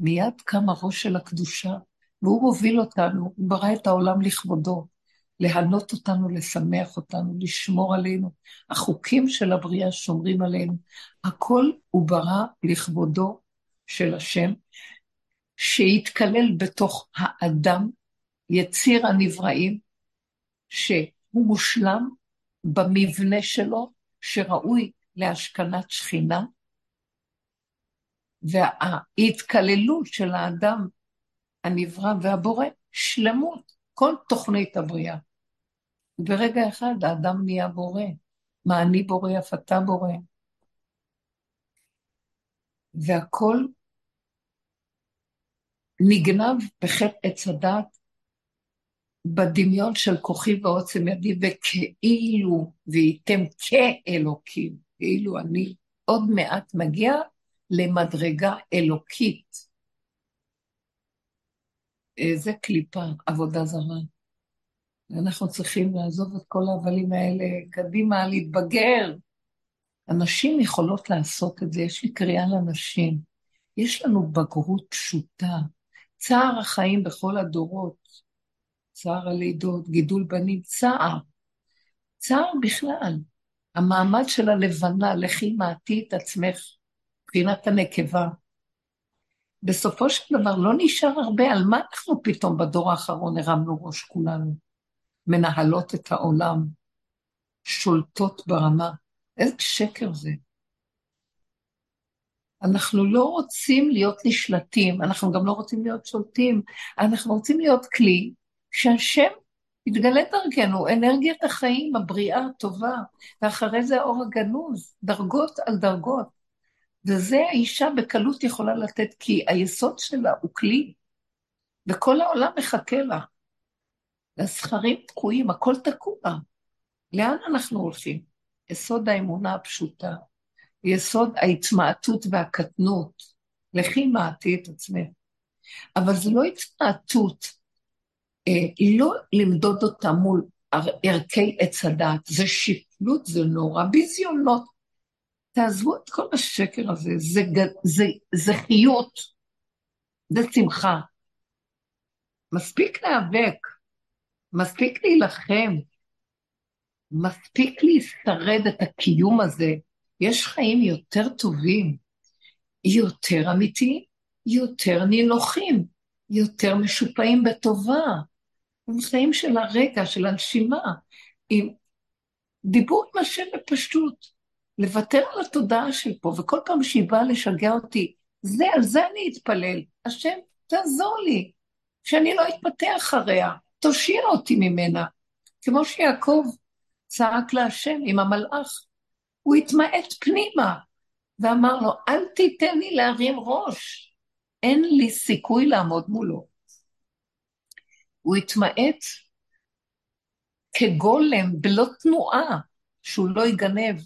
מיד קם הראש של הקדושה, והוא מוביל אותנו, הוא ברא את העולם לכבודו, להנות אותנו, לשמח אותנו, לשמור עלינו. החוקים של הבריאה שומרים עלינו. הכל הוא ברא לכבודו של השם, שיתקלל בתוך האדם, יציר הנבראים, שהוא מושלם במבנה שלו, שראוי להשכנת שכינה, וההתקללות של האדם הנברא והבורא, שלמות, כל תוכנית הבריאה. ברגע אחד האדם נהיה בורא. מה אני בורא, אף אתה בורא. והכל נגנב בחטא עץ הדת, בדמיון של כוחי ועוצם ידי, וכאילו וייתם כאלוקים, כאילו אני עוד מעט מגיע למדרגה אלוקית. זה קליפה, עבודה זרה. ואנחנו צריכים לעזוב את כל ההבלים האלה קדימה, להתבגר. הנשים יכולות לעשות את זה, יש לי קריאה לנשים. יש לנו בגרות פשוטה, צער החיים בכל הדורות, צער הלידות, גידול בנים, צער. צער בכלל. המעמד של הלבנה, לכי מעטי את עצמך, מבחינת הנקבה. בסופו של דבר לא נשאר הרבה, על מה אנחנו פתאום בדור האחרון הרמנו ראש כולנו? מנהלות את העולם, שולטות ברמה. איזה שקר זה. אנחנו לא רוצים להיות נשלטים, אנחנו גם לא רוצים להיות שולטים, אנחנו רוצים להיות כלי שהשם יתגלה דרכנו, אנרגיית החיים, הבריאה הטובה, ואחרי זה האור הגנוז, דרגות על דרגות. וזה האישה בקלות יכולה לתת, כי היסוד שלה הוא כלי, וכל העולם מחכה לה. והזכרים תקועים, הכל תקוע. לאן אנחנו הולכים? יסוד האמונה הפשוטה, יסוד ההתמעטות והקטנות. לכי מעטי את עצמך. אבל זו לא התמעטות, אה, לא למדוד אותה מול ערכי עץ הדת, זה שפלות, זה נורא ביזיונות. תעזבו את כל השקר הזה, זה, זה, זה חיות, זה שמחה. מספיק להיאבק, מספיק להילחם, מספיק להשרד את הקיום הזה. יש חיים יותר טובים, יותר אמיתיים, יותר נינוחים, יותר משופעים בטובה. הם חיים של הרגע, של הנשימה, עם דיבור עם השם בפשטות. לוותר על התודעה של פה, וכל פעם שהיא באה לשגע אותי, זה, על זה אני אתפלל. השם, תעזור לי, שאני לא אתפתח אחריה, תושיע אותי ממנה. כמו שיעקב צעק להשם עם המלאך, הוא התמעט פנימה, ואמר לו, אל תיתן לי להרים ראש, אין לי סיכוי לעמוד מולו. הוא התמעט כגולם, בלא תנועה, שהוא לא יגנב.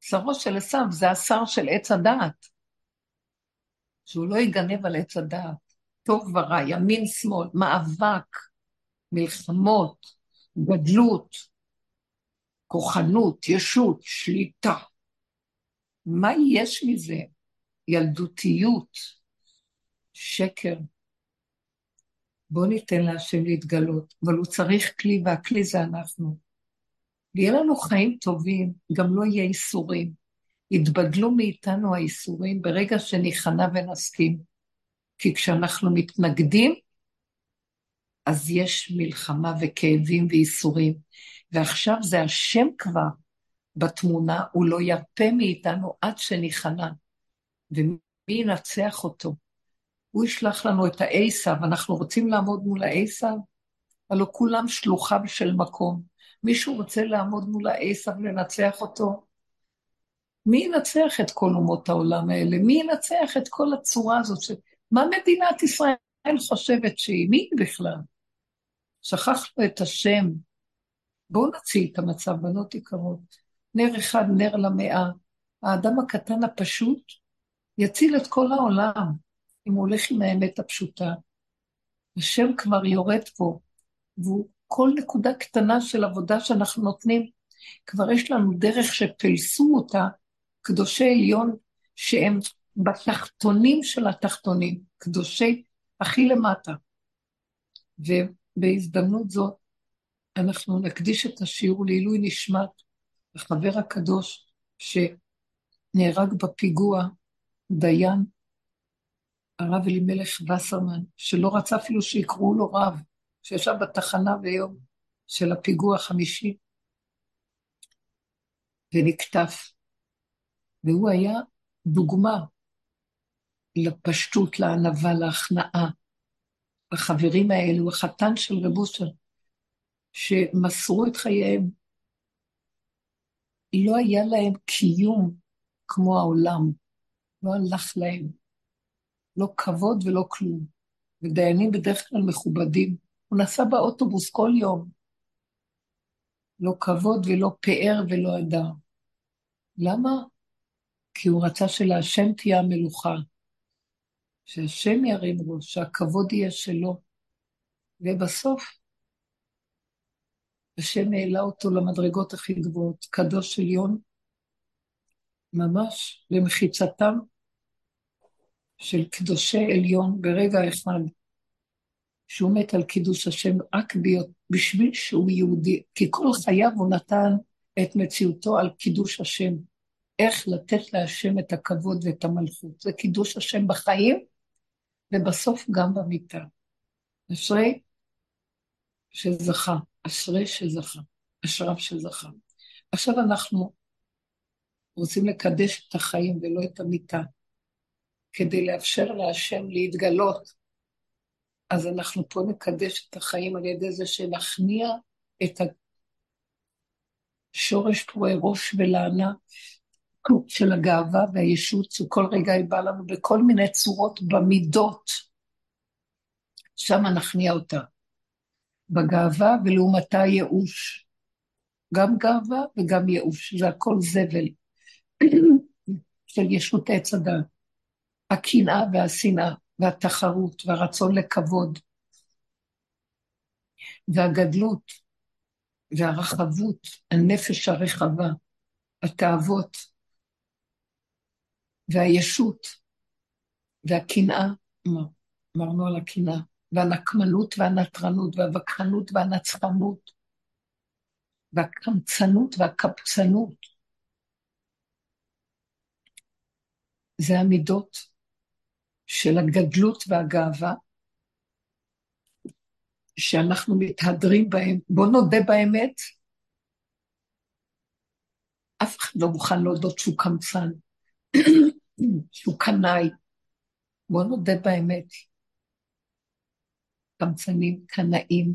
שרו של עשיו זה השר של עץ הדעת, שהוא לא יגנב על עץ הדעת. טוב ורע, ימין שמאל, מאבק, מלחמות, גדלות, כוחנות, ישות, שליטה. מה יש מזה? ילדותיות, שקר. בואו ניתן להשם להתגלות, אבל הוא צריך כלי, והכלי זה אנחנו. ויהיה לנו חיים טובים, גם לא יהיה איסורים. יתבדלו מאיתנו האיסורים ברגע שניכנע ונסכים. כי כשאנחנו מתנגדים, אז יש מלחמה וכאבים ואיסורים. ועכשיו זה השם כבר בתמונה, הוא לא ירפה מאיתנו עד שניכנע. ומי ינצח אותו? הוא ישלח לנו את העשיו, אנחנו רוצים לעמוד מול העשיו? הלוא כולם שלוחיו של מקום. מישהו רוצה לעמוד מול העשיו ולנצח אותו? מי ינצח את כל אומות העולם האלה? מי ינצח את כל הצורה הזאת? ש... מה מדינת ישראל חושבת שהיא? מי בכלל? שכחנו את השם. בואו נציל את המצב, בנות יקרות. נר אחד, נר למאה. האדם הקטן הפשוט יציל את כל העולם, אם הוא הולך עם האמת הפשוטה. השם כבר יורד פה, והוא כל נקודה קטנה של עבודה שאנחנו נותנים, כבר יש לנו דרך שפלסו אותה קדושי עליון, שהם בתחתונים של התחתונים, קדושי הכי למטה. ובהזדמנות זאת, אנחנו נקדיש את השיעור לעילוי נשמת החבר הקדוש שנהרג בפיגוע, דיין, הרב אלימלך וסרמן, שלא רצה אפילו שיקראו לו רב, שישב בתחנה ביום של הפיגוע החמישי, ונקטף. והוא היה דוגמה לפשטות, לענווה, להכנעה. החברים האלו, החתן של רב אושר, שמסרו את חייהם, לא היה להם קיום כמו העולם, לא הלך להם, לא כבוד ולא כלום. ודיינים בדרך כלל מכובדים. הוא נסע באוטובוס כל יום. לא כבוד ולא פאר ולא הדר. למה? כי הוא רצה שלהשם תהיה המלוכה. שהשם ירים ראש, שהכבוד יהיה שלו. ובסוף, השם העלה אותו למדרגות הכי גבוהות, קדוש עליון, ממש למחיצתם של קדושי עליון ברגע אחד. שהוא מת על קידוש השם רק בשביל שהוא יהודי, כי כל חייו הוא נתן את מציאותו על קידוש השם. איך לתת להשם את הכבוד ואת המלכות. זה קידוש השם בחיים, ובסוף גם במיטה. אשרי שזכה, אשרי שזכה, אשריו שזכה. עכשיו אנחנו רוצים לקדש את החיים ולא את המיטה, כדי לאפשר להשם להתגלות. אז אנחנו פה נקדש את החיים על ידי זה שנכניע את השורש פרועי ראש ולענה של הגאווה והישות, שכל רגע היא באה לנו בכל מיני צורות במידות. שם נכניע אותה. בגאווה ולעומתה ייאוש. גם גאווה וגם ייאוש, זה הכל זבל *clears throat* של ישות עץ הדת. הקנאה והשנאה והתחרות והרצון לכבוד והגדלות והרחבות, הנפש הרחבה, התאוות והישות והקנאה, אמרנו על הקנאה, והנקמנות והנטרנות והווכחנות והנצחנות והקמצנות והקפצנות. זה המידות של הגדלות והגאווה שאנחנו מתהדרים בהם. בואו נודה באמת, אף אחד לא מוכן להודות שהוא קמצן, *clears throat* שהוא קנאי. בואו נודה באמת. קמצנים, קנאים,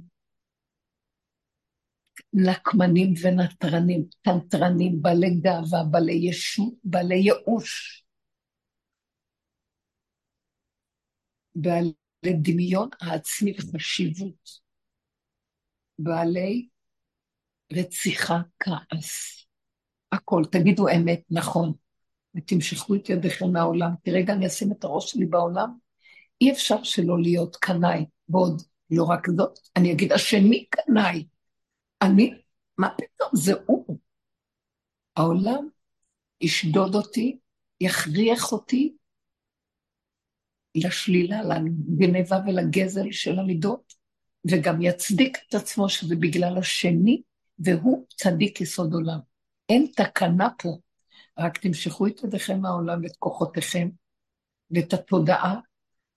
נקמנים ונטרנים, קנטרנים, בעלי גאווה, בעלי ישות, בעלי ייאוש, בעלי דמיון העצמי וחשיבות, בעלי רציחה, כעס, הכל. תגידו אמת, נכון, ותמשכו את ידיכם מהעולם. כי רגע אני אשים את הראש שלי בעולם, אי אפשר שלא להיות קנאי. ועוד לא רק זאת, אני אגיד, השני קנאי. אני, מה פתאום, זה הוא. העולם ישדוד אותי, יכריח אותי לשלילה, לגניבה ולגזל של המידות, וגם יצדיק את עצמו שזה בגלל השני, והוא צדיק יסוד עולם. אין תקנה פה, רק תמשכו את ידיכם מהעולם ואת כוחותיכם, ואת התודעה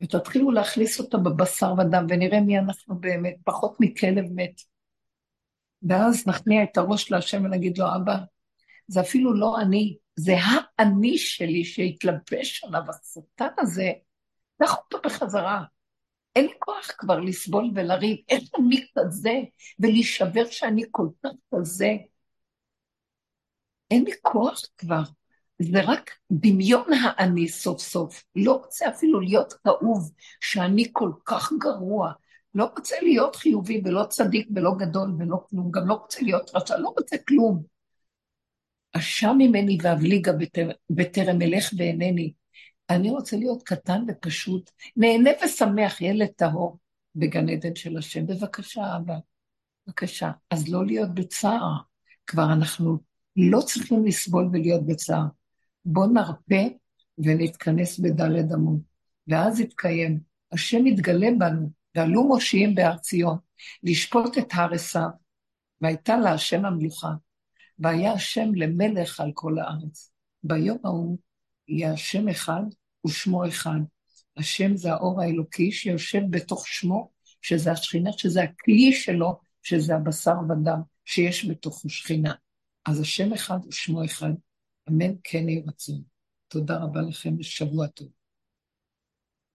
ותתחילו להכניס אותה בבשר ודם, ונראה מי אנחנו באמת, פחות מכלב מת. ואז נכניע את הראש להשם ונגיד לו, אבא, זה אפילו לא אני, זה האני שלי שהתלבש עליו, השטן הזה, קח אותו בחזרה. אין לי כוח כבר לסבול ולריב, איך אני כזה, ולהישבר שאני כל כך כזה. אין לי כוח כבר. זה רק דמיון האני סוף סוף. לא רוצה אפילו להיות כאוב, שאני כל כך גרוע. לא רוצה להיות חיובי ולא צדיק ולא גדול ולא כלום, גם לא רוצה להיות רשע, לא רוצה כלום. אשם ממני ואבליגה בטר, בטרם אלך ואינני. אני רוצה להיות קטן ופשוט, נהנה ושמח, ילד טהור בגן עדן של השם. בבקשה, אבא, בבקשה. אז לא להיות בצער. כבר אנחנו לא צריכים לסבול ולהיות בצער. בוא נרפה ונתכנס בדלת אמות. ואז יתקיים, השם יתגלה בנו, ועלו מושיעים בהר ציון, לשפוט את הר עשיו, והייתה השם המלוכה, והיה השם למלך על כל הארץ. ביום ההוא יהיה השם אחד ושמו אחד. השם זה האור האלוקי שיושב בתוך שמו, שזה השכינה, שזה הכלי שלו, שזה הבשר ודם, שיש בתוכו שכינה. אז השם אחד ושמו אחד. אמן כן יהי רצון. תודה רבה לכם ושבוע טוב.